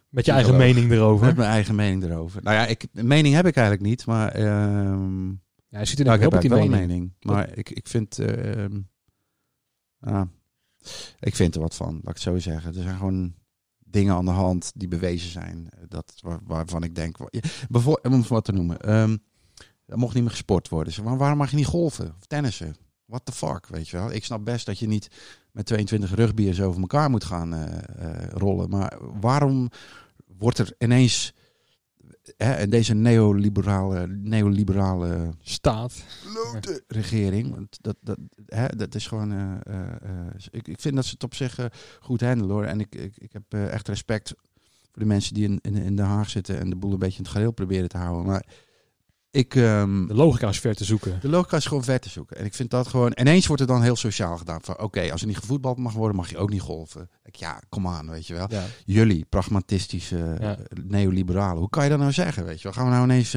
Met je eigen mening erover. met mijn eigen mening erover. Nou ja, ik, mening heb ik eigenlijk niet, maar ehm, Ja, je ziet er nou, ik heb op die een mening. Maar ik, ik vind, ehm, ja, ik vind er wat van, laat ik het zo zeggen. Er zijn gewoon dingen aan de hand die bewezen zijn. eh, Dat, waar- waarvan ik denk, bijvoorbeeld, om wat te noemen, ehm, er mocht niet meer gesport worden. Zeg, Maar waarom mag je niet golfen of tennissen? What the fuck, weet je wel? Ik snap best dat je niet met 22 rugbiers over elkaar moet gaan eh, eh, rollen. Maar waarom wordt er ineens hè, in deze neoliberale, neoliberale Staat. regering. Want dat, dat, hè, dat is gewoon. eh, eh, eh, ik, ik vind dat ze het op zich goed handelen hoor. En ik, ik, ik heb echt respect voor de mensen die in, in, in Den Haag zitten en de boel een beetje in het gareel proberen te houden. Maar ik. ehm, De logica is ver te zoeken. de logica is gewoon ver te zoeken. En ik vind dat gewoon. Ineens wordt er dan heel sociaal gedaan. Van oké, als er niet gevoetbald mag worden, mag je ook niet golven. Ik, ja, kom aan, weet je wel. Ja. Jullie, pragmatistische Ja. neoliberalen. Hoe kan je dat nou zeggen, weet je wel? Gaan we nou ineens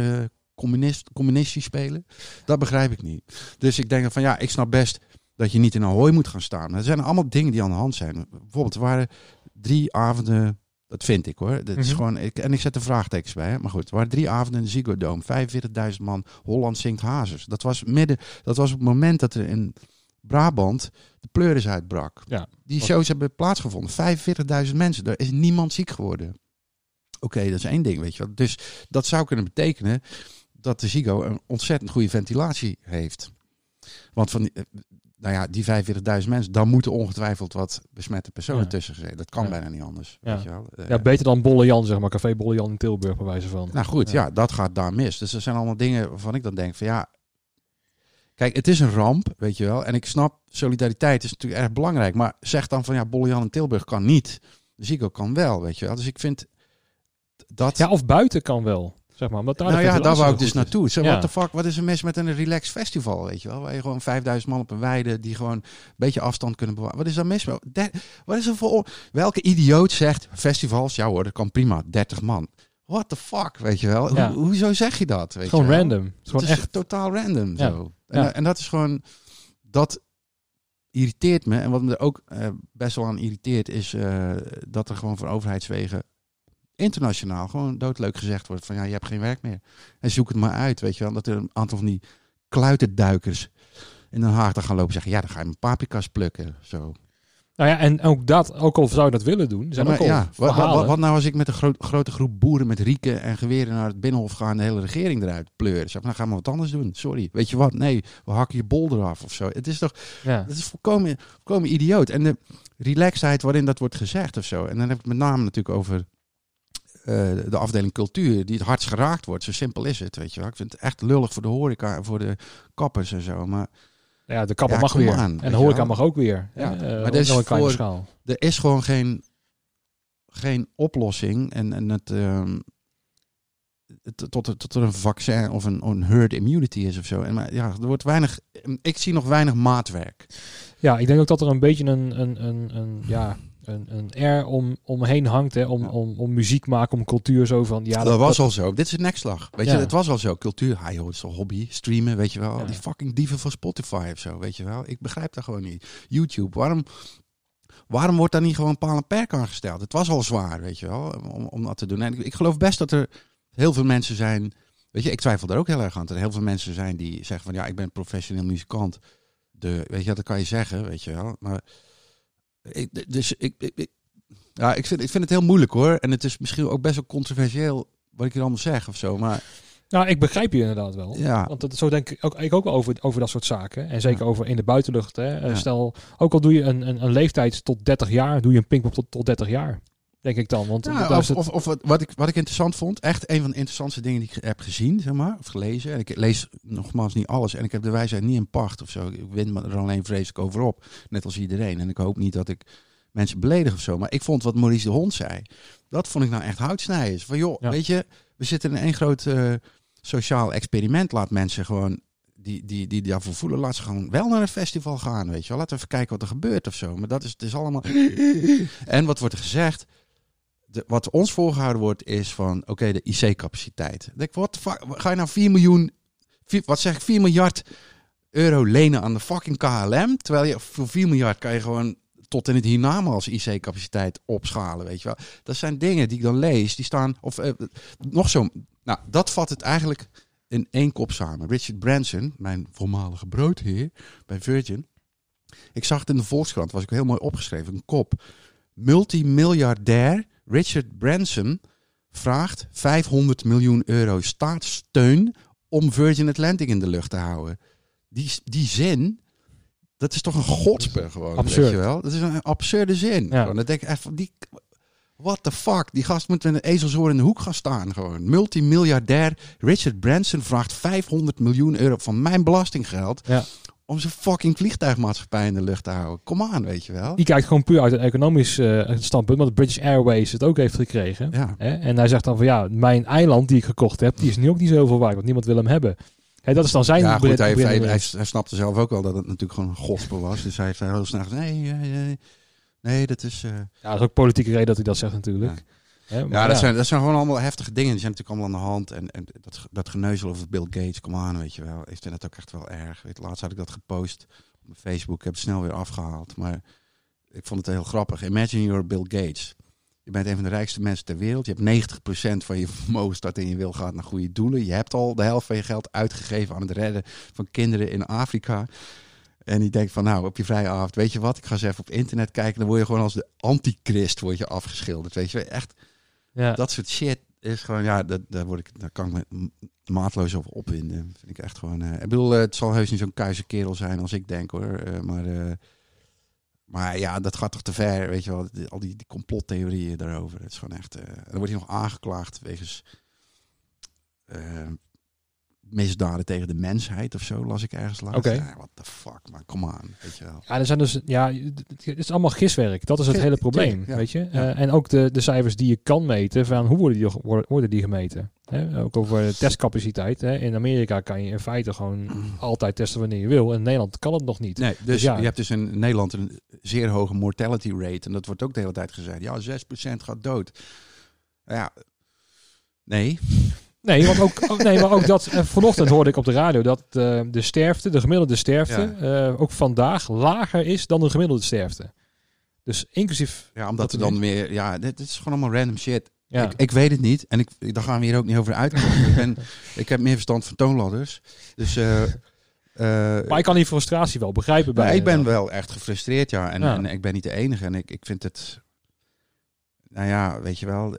communist, communistisch spelen? Dat begrijp ik niet. Dus ik denk van ja, ik snap best dat je niet in een hooi moet gaan staan. Maar er zijn allemaal dingen die aan de hand zijn. Bijvoorbeeld, er waren drie avonden... Dat vind ik hoor. Dat is Mhm. gewoon, ik, en ik zet er vraagtekens bij. Hè? Maar goed, waren drie avonden in de Ziggo Dome. 45.000 man. Holland zingt hazes. Dat was, midden, dat was op het moment dat er in Brabant de pleuris uitbrak. Ja. Die shows hebben plaatsgevonden. 45.000 mensen. Er is niemand ziek geworden. Oké, dat is één ding, weet je wel. Dus dat zou kunnen betekenen dat de Ziggo een ontzettend goede ventilatie heeft. Want van nou ja, die 45.000 mensen, dan moeten ongetwijfeld wat besmette personen Ja. tussen zijn. Dat kan Ja. bijna niet anders. Ja. Weet je wel. Eh, ja, beter dan Bolle Jan, zeg maar. Café Bolle Jan in Tilburg, bij wijze van. nou goed, ja. Dat gaat daar mis. Dus er zijn allemaal dingen waarvan ik dan denk van ja. Kijk, het is een ramp, weet je wel. En ik snap, solidariteit is natuurlijk erg belangrijk. Maar zeg dan van ja, Bollejan in Tilburg kan niet. De Ziggo kan wel, weet je wel. Dus ik vind dat... Ja, of buiten kan wel. Zeg maar, omdat daar nou ja, daar wou ik dus naartoe. Zo, Ja. what the fuck, wat is er mis met een relaxed festival, weet je wel? Waar je gewoon 5000 man op een weide, die gewoon een beetje afstand kunnen bewaren. Wat is daar mis mee? Wat is er voor... Welke idioot zegt, festivals, ja hoor, dat kan prima, 30 man. What the fuck, weet je wel? Ja. Hoe, hoezo zeg je dat? Weet Gewoon je wel? random. Het gewoon is echt. totaal random Ja. zo. En, Ja. en dat is gewoon... Dat irriteert me. En wat me er ook eh, best wel aan irriteert... is eh, dat er gewoon van overheidswegen... internationaal gewoon doodleuk gezegd wordt... van ja, je hebt geen werk meer. En zoek het maar uit, weet je wel. Dat er een aantal van die kluitenduikers... in Den Haag gaan lopen zeggen... ja, dan ga je mijn paprika's plukken. Zo. Nou ja, en ook dat, ook al zou je dat willen doen, zijn Maar ook al ja, wat, nou als ik met een groot, grote groep boeren met rieken en geweren naar het binnenhof ga en de hele regering eruit pleuren? Zeg, maar, dan gaan we wat anders doen. Sorry. Weet je wat? Nee, we hakken je bol eraf of zo. Het is toch, ja. het is volkomen, volkomen idioot. En de relaxedheid waarin dat wordt gezegd of zo. En dan heb ik het met name natuurlijk over de afdeling cultuur, die het hardst geraakt wordt. Zo simpel is het, weet je wel. Ik vind het echt lullig voor de horeca en voor de kappers en zo. Maar ja, de kapper Ja, mag weer. aan, en de horeca mag ook weer. Ja, Eh, maar is voor- schaal. er is gewoon geen, geen oplossing. En, en het, ehm, het- tot, er- tot er een vaccin of een, een herd immunity is of zo. En maar, ja, er wordt weinig. Ik zie nog weinig maatwerk. Ja, ik denk ook dat er een beetje een, een, een, een ja, een, een air om, omheen hangt. Hè, om, Ja. om, om muziek maken, om cultuur zo van. Ja, dat, was al zo. Dit is een nekslag. Weet Ja. je, het was al zo. Cultuur, het is een hobby. Streamen, weet je wel. Ja. Die fucking dieven van Spotify of zo, weet je wel. Ik begrijp dat gewoon niet. YouTube, waarom, waarom wordt daar niet gewoon paal en perk aan gesteld? Het was al zwaar, weet je wel, om, om dat te doen. En ik, ik geloof best dat er heel veel mensen zijn... Weet je, ik twijfel daar ook heel erg aan. Dat er heel veel mensen zijn die zeggen van... Ja, ik ben professioneel muzikant. De, weet je, dat kan je zeggen, weet je wel. Maar ik, dus ik, ik, ik- ja, ik, vind, ik vind het heel moeilijk hoor. En het is misschien ook best wel controversieel wat ik hier allemaal zeg of zo. Maar Nou, ik begrijp je inderdaad wel. ja, Want dat, zo denk ik ook, ik ook wel over, over dat soort zaken. En zeker Ja. over in de buitenlucht. Hè. Eh, Ja. Stel, ook al doe je een, een, een leeftijd tot 30 jaar, doe je een pinkpop tot, tot 30 jaar. Denk ik dan. Want Ja, of, is het, of, of wat, ik, wat ik interessant vond, echt een van de interessantste dingen die ik heb gezien, zeg maar, of gelezen. En ik lees nogmaals niet alles en ik heb de wijsheid niet in pacht of zo. Ik win er alleen vreselijk over op, net als iedereen. En ik hoop niet dat ik mensen beledig of zo. Maar ik vond wat Maurice de Hond zei, dat vond ik nou echt houtsnijers. Van joh, Ja. weet je, we zitten in één groot eh, sociaal experiment. Laat mensen gewoon die, die, die daarvoor voelen, laat ze gewoon wel naar een festival gaan, weet je wel. Laten we even kijken wat er gebeurt of zo. Maar dat is, het is allemaal... En wat wordt er gezegd? Wat ons voorgehouden wordt is van, oké, de IC-capaciteit. Denk, wat ga je nou 4 miljoen, wat zeg ik, 4 miljard euro lenen aan de fucking KLM? Terwijl je voor 4 miljard kan je gewoon tot in het hiernamaals IC-capaciteit opschalen, weet je wel. Dat zijn dingen die ik dan lees, die staan, of eh, nog zo, nou, dat vat het eigenlijk in één kop samen. Richard Branson, mijn voormalige broodheer bij Virgin. Ik zag het in de Volkskrant, was ik heel mooi opgeschreven, een kop. Multimiljardair Richard Branson vraagt 500 miljoen euro staatssteun om Virgin Atlantic in de lucht te houden. Die, die zin, dat is toch een godspe gewoon, Absurd. weet je wel? Dat is een absurde zin. Ja. Dan denk ik echt van, die, what the fuck? Die gast moet met een ezelzoor in de hoek gaan staan gewoon. Multimiljardair Richard Branson vraagt 500 miljoen euro van mijn belastinggeld... Ja. Om zijn fucking vliegtuigmaatschappij in de lucht te houden. Kom aan, weet je wel? die kijkt gewoon puur uit een economisch eh, standpunt. Want British Airways het ook heeft gekregen. Ja. Hè? En hij zegt dan van ja, mijn eiland die ik gekocht heb, die is nu ook niet zoveel waard. Want niemand wil hem hebben. Hè, dat is dan zijn Ja, goed, hij, heeft- hij, hij, hij snapte zelf ook wel dat het natuurlijk gewoon een gospel was. Dus hij heeft heel snel gezegd, nee, nee, nee, nee, dat is... eh, Ja, dat is ook politieke reden dat hij dat zegt natuurlijk. Hè, Ja, dat, Zijn, dat zijn gewoon allemaal heftige dingen. Die zijn natuurlijk allemaal aan de hand. En, en dat, dat geneuzel over Bill Gates, kom aan, weet je wel. Ik vind dat ook echt wel erg. Weet, laatst had ik dat gepost op mijn Facebook. Ik heb het snel weer afgehaald. Maar ik vond het heel grappig. Imagine you're Bill Gates. Je bent een van de rijkste mensen ter wereld. Je hebt 90% van je vermogen dat in je wil gaat naar goede doelen. Je hebt al de helft van je geld uitgegeven aan het redden van kinderen in Afrika. En die denkt van, nou, op je vrije avond, weet je wat? Ik ga eens even op internet kijken. Dan word je gewoon als de antichrist word je afgeschilderd. Weet je, echt ja. dat soort shit is gewoon, ja, dat, daar, word ik, daar kan ik me maatloos over opwinden. Vind ik echt gewoon. eh, ik bedoel, eh, het zal heus niet zo'n kuise kerel zijn als ik denk hoor. eh, maar, maar ja, dat gaat toch te ver, weet je wel. Al die, die complottheorieën daarover. Het is gewoon echt. dan wordt hij nog aangeklaagd wegens misdaden tegen de mensheid of zo, las ik ergens laatst. Oké. Ja, what the fuck, man, kom aan, weet je wel. Ja, er zijn dus, ja, het is allemaal giswerk. Dat is het hele probleem, ja. weet je. Ja. Eh, en ook de, de cijfers die je kan meten, van hoe worden die, worden die gemeten? Hè? Ook over testcapaciteit. Hè? In Amerika kan je in feite gewoon altijd testen wanneer je wil. In Nederland kan het nog niet. Nee, dus, Dus ja. je hebt dus in Nederland een zeer hoge mortality rate. En dat wordt ook de hele tijd gezegd. Ja, 6% gaat dood. Ja, nee. Nee, want ook, ook- nee maar ook dat, eh, vanochtend hoorde ik op de radio dat eh, de sterfte, de gemiddelde sterfte, eh, ook vandaag lager is dan de gemiddelde sterfte. Dus inclusief, Ja, omdat Dat er dan weer... Ja, dit, is gewoon allemaal random shit. ja, Ik, ik weet het niet. En ik, daar gaan we hier ook niet over uitkomen. ik, ben, ik heb meer verstand van toonladders. Dus... maar ik kan die frustratie wel begrijpen bij Maar ik ben wel echt gefrustreerd, ja. En, Ja. en ik ben niet de enige. En ik, ik vind het... Nou ja, weet je wel...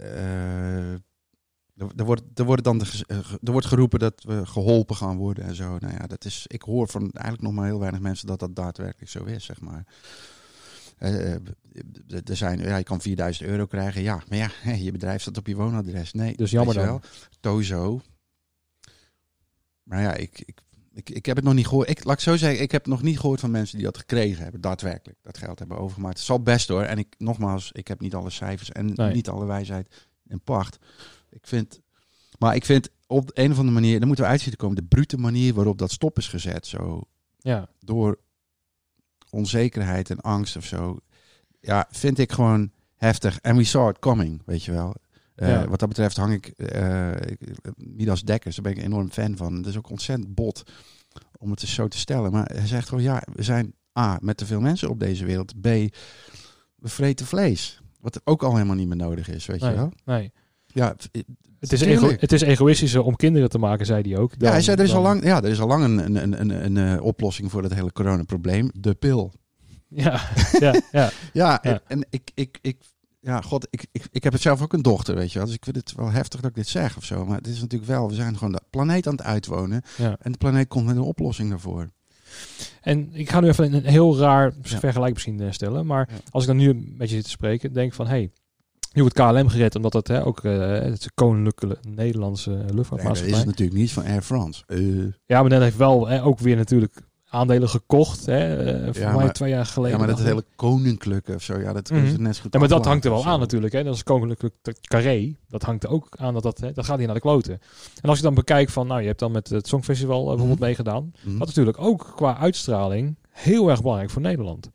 er, wordt, er, wordt dan de, eh, er wordt geroepen dat we geholpen gaan worden en zo. Nou ja, dat is... Ik hoor van eigenlijk nog maar heel weinig mensen dat dat daadwerkelijk zo is, zeg maar. Eh, eh, er zijn, ja, je kan 4000 euro krijgen. Ja, maar ja, je bedrijf staat op je woonadres. Nee, Dus jammer dan. wel. Tozo. Maar ja, ik, ik, ik, ik heb het nog niet gehoord. Ik, laat ik zo zeggen, ik heb nog niet gehoord van mensen die dat gekregen hebben. Daadwerkelijk dat geld hebben overgemaakt. Het zal best hoor. En ik, nogmaals, ik heb niet alle cijfers en Nee. niet alle wijsheid in pacht. Ik vind, maar ik vind op een of andere manier, daar moeten we uitzien te komen. De brute manier waarop dat stop is gezet. Zo Ja, door onzekerheid en angst of zo. Ja, vind ik gewoon heftig. En we saw it coming, weet je wel. Eh, Ja. Wat dat betreft hang ik, ik- Midas Dekkers, daar ben ik een enorm fan van. Dat is ook ontzettend bot om het zo te stellen. Maar hij zegt gewoon, ja, we zijn A, met te veel mensen op deze wereld. B, we vreten vlees. Wat ook al helemaal niet meer nodig is, weet je wel. nee. Ja, Het is, ego, het is egoïstischer om kinderen te maken, zei hij ook. ja, hij zei, er is, dan- al lang, ja, er is al lang een, een, een, een, een, eh, oplossing voor het hele coronaprobleem. De pil. Ja, ja, ja. Ja, Ja. En, ik, ik, ik, ja, god, ik, ik, ik heb het zelf ook een dochter, weet je wel. Dus ik vind het wel heftig dat ik dit zeg of zo. Maar het is natuurlijk wel, we zijn gewoon de planeet aan het uitwonen. ja. En de planeet komt met een oplossing daarvoor. En ik ga nu even een heel raar vergelijk misschien eh, stellen. Maar als ik dan nu een beetje zit te spreken, denk ik van... Hey, nu wordt KLM gered omdat het hè, ook eh, het koninklijke Nederlandse Nee, dat luchtvaartmaatschappij. is natuurlijk niet van Air France. Eh, Ja, maar dat heeft wel hè, ook weer natuurlijk aandelen gekocht. Hè, eh, voor Ja, mij maar- twee jaar geleden. ja, maar dat ik. hele koninklijke of zo, ja, dat Mhm. is net goed Ja, maar dat hangt er wel aan natuurlijk. Hè. Dat is koninklijk carré. Dat hangt er ook aan. Dat, dat, hè, dat gaat hier naar de kloten. En als je dan bekijkt van... Nou, je hebt dan met het Songfestival bijvoorbeeld Mhm. meegedaan. Mhm. Dat is natuurlijk ook qua uitstraling heel erg belangrijk voor Nederland.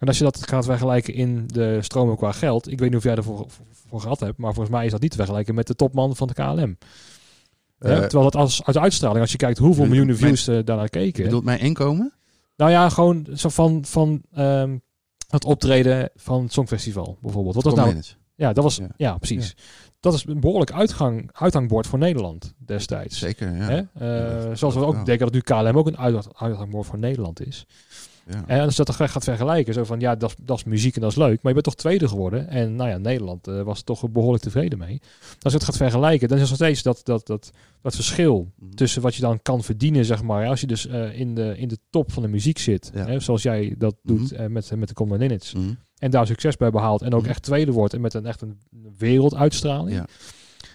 En als je dat gaat vergelijken in de stromen qua geld... Ik weet niet of jij ervoor voor, gehad hebt... maar volgens mij is dat niet te vergelijken met de topman van de KLM. Eh, terwijl dat als, uit uitstraling, als je kijkt hoeveel bedoel- miljoenen mijn- views eh, daarnaar keken... bedoelt mijn inkomen? Nou ja, gewoon zo van, van ehm, het optreden van het Songfestival bijvoorbeeld. Wat was nou ja, dat was, ja, Ja. precies. Dat is een behoorlijk uitgang, uithangbord voor Nederland destijds. Zeker, ja. Eh, zoals we ook denken dat nu KLM ook een uit- uithangbord voor Nederland is. Ja. En als je dat dan gaat vergelijken, zo van ja, dat is, dat is muziek en dat is leuk, maar je bent toch tweede geworden. En nou ja, Nederland eh, was toch behoorlijk tevreden mee. Als je het gaat vergelijken, dan is er nog steeds dat, dat, dat, dat verschil Mhm. tussen wat je dan kan verdienen, zeg maar. Als je dus eh, in, de, in de top van de muziek zit, Ja. hè, zoals jij dat doet Mhm. eh, met, met de Common. Mhm. En daar succes bij behaalt en ook echt tweede wordt en met een echt een werelduitstraling. Ja.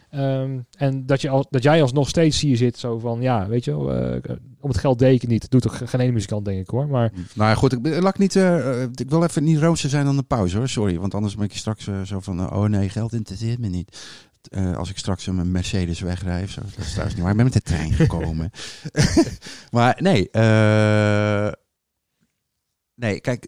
Ehm, en dat, je al, dat jij alsnog steeds hier zit, zo van ja, weet je, eh, om het geld deken niet. Doet toch geen ene muzikant, denk ik hoor. Maar Nou ja, goed, ik, laat ik, niet, eh, ik wil even niet rooster zijn aan de pauze hoor, sorry. Want anders ben ik straks eh, zo van, oh nee, geld interesseert me niet. Als ik straks een Mercedes wegrij of zo. Dat is trouwens niet waar, ik ben met de trein gekomen. maar nee, nee, kijk...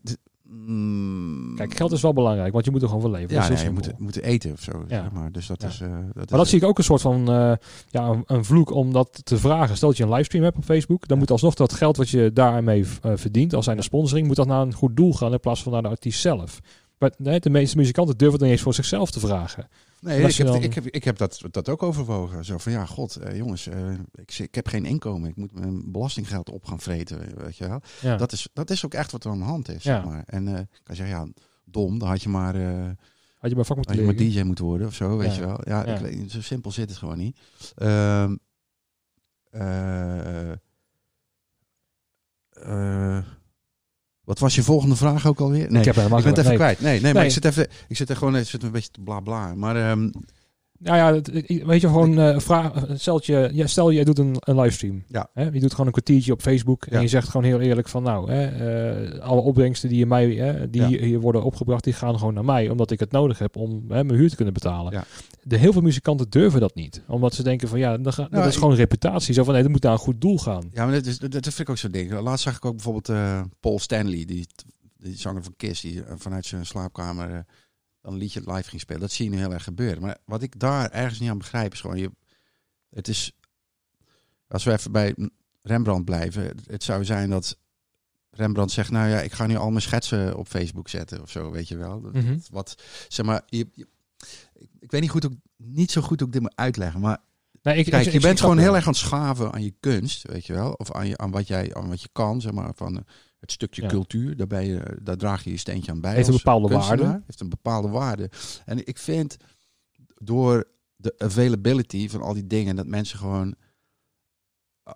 mm, kijk, geld is wel belangrijk, want je moet er gewoon voor leven. Ja, nee, je moet, moet eten of zo, Ja. zeg maar. Dus dat Ja. is... eh, dat Maar is dat zie ik ook een soort van eh, ja, een, een vloek om dat te vragen. Stel dat je een livestream hebt op Facebook, dan Ja. moet alsnog dat geld wat je daarmee eh, verdient, als zijn de sponsoring, moet dat naar een goed doel gaan in plaats van naar de artiest zelf. Maar nee, de meeste muzikanten durven het niet eens voor zichzelf te vragen. Nee, als ik heb, ik heb, ik heb dat, dat ook overwogen. Zo van, ja, god, eh, jongens, eh, ik, ik heb geen inkomen. Ik moet mijn belastinggeld op gaan vreten, weet je wel. Ja. Dat, is, dat is ook echt wat er aan de hand is, Ja. zeg maar. En eh, ik kan zeggen, ja, dom, dan had je maar, Had je bij vak had moeten je maar. DJ moeten worden of zo, weet Ja. je wel. Ja. Ik weet, zo simpel zit het gewoon niet. Wat was je volgende vraag ook alweer? Nee, Ik heb ik ben het even nee. kwijt. Nee, nee, maar ik zit even, ik zit er gewoon, ik zit een beetje te bla bla. Maar ehm, Nou ja, weet je, gewoon eh vraag, stel, je, ja, stel je doet een, een livestream. Ja. Hè? Je doet gewoon een kwartiertje op Facebook en je zegt gewoon heel eerlijk van nou, hè, eh, alle opbrengsten die, mij, hè, die Ja. hier, worden opgebracht, die gaan gewoon naar mij, omdat ik het nodig heb om hè, mijn huur te kunnen betalen. Ja. De heel veel muzikanten durven dat niet, omdat ze denken van ja, dan ga, dat is ik- gewoon reputatie. Zo van nee, dat moet naar een goed doel gaan. Ja, maar dat, is, dat, dat vind ik ook zo'n ding. Laatst zag ik ook bijvoorbeeld eh, Paul Stanley, die, die zanger van Kiss, die vanuit zijn slaapkamer dan een liedje live ging spelen. Dat zie je nu heel erg gebeuren. Maar wat ik daar ergens niet aan begrijp is gewoon, je, het is, als we even bij Rembrandt blijven, het, zou zijn dat Rembrandt zegt, nou ja, ik ga nu al mijn schetsen op Facebook zetten of zo, weet je wel. Dat- Mhm. Wat, zeg maar, je, je- ik, weet niet, goed, hoe, niet zo goed hoe ik dit moet uitleggen, maar Nee, ik, Kijk, ik- je bent gewoon heel erg aan het schaven aan je kunst, weet je wel. Of aan, je, aan, wat, jij, aan wat je kan, zeg maar. Van het stukje Ja. cultuur, daar, ben je, daar draag je je steentje aan bij. Heeft een bepaalde kunstenaar. waarde. Heeft een bepaalde waarde. En ik vind door de availability van al die dingen, dat mensen gewoon eh,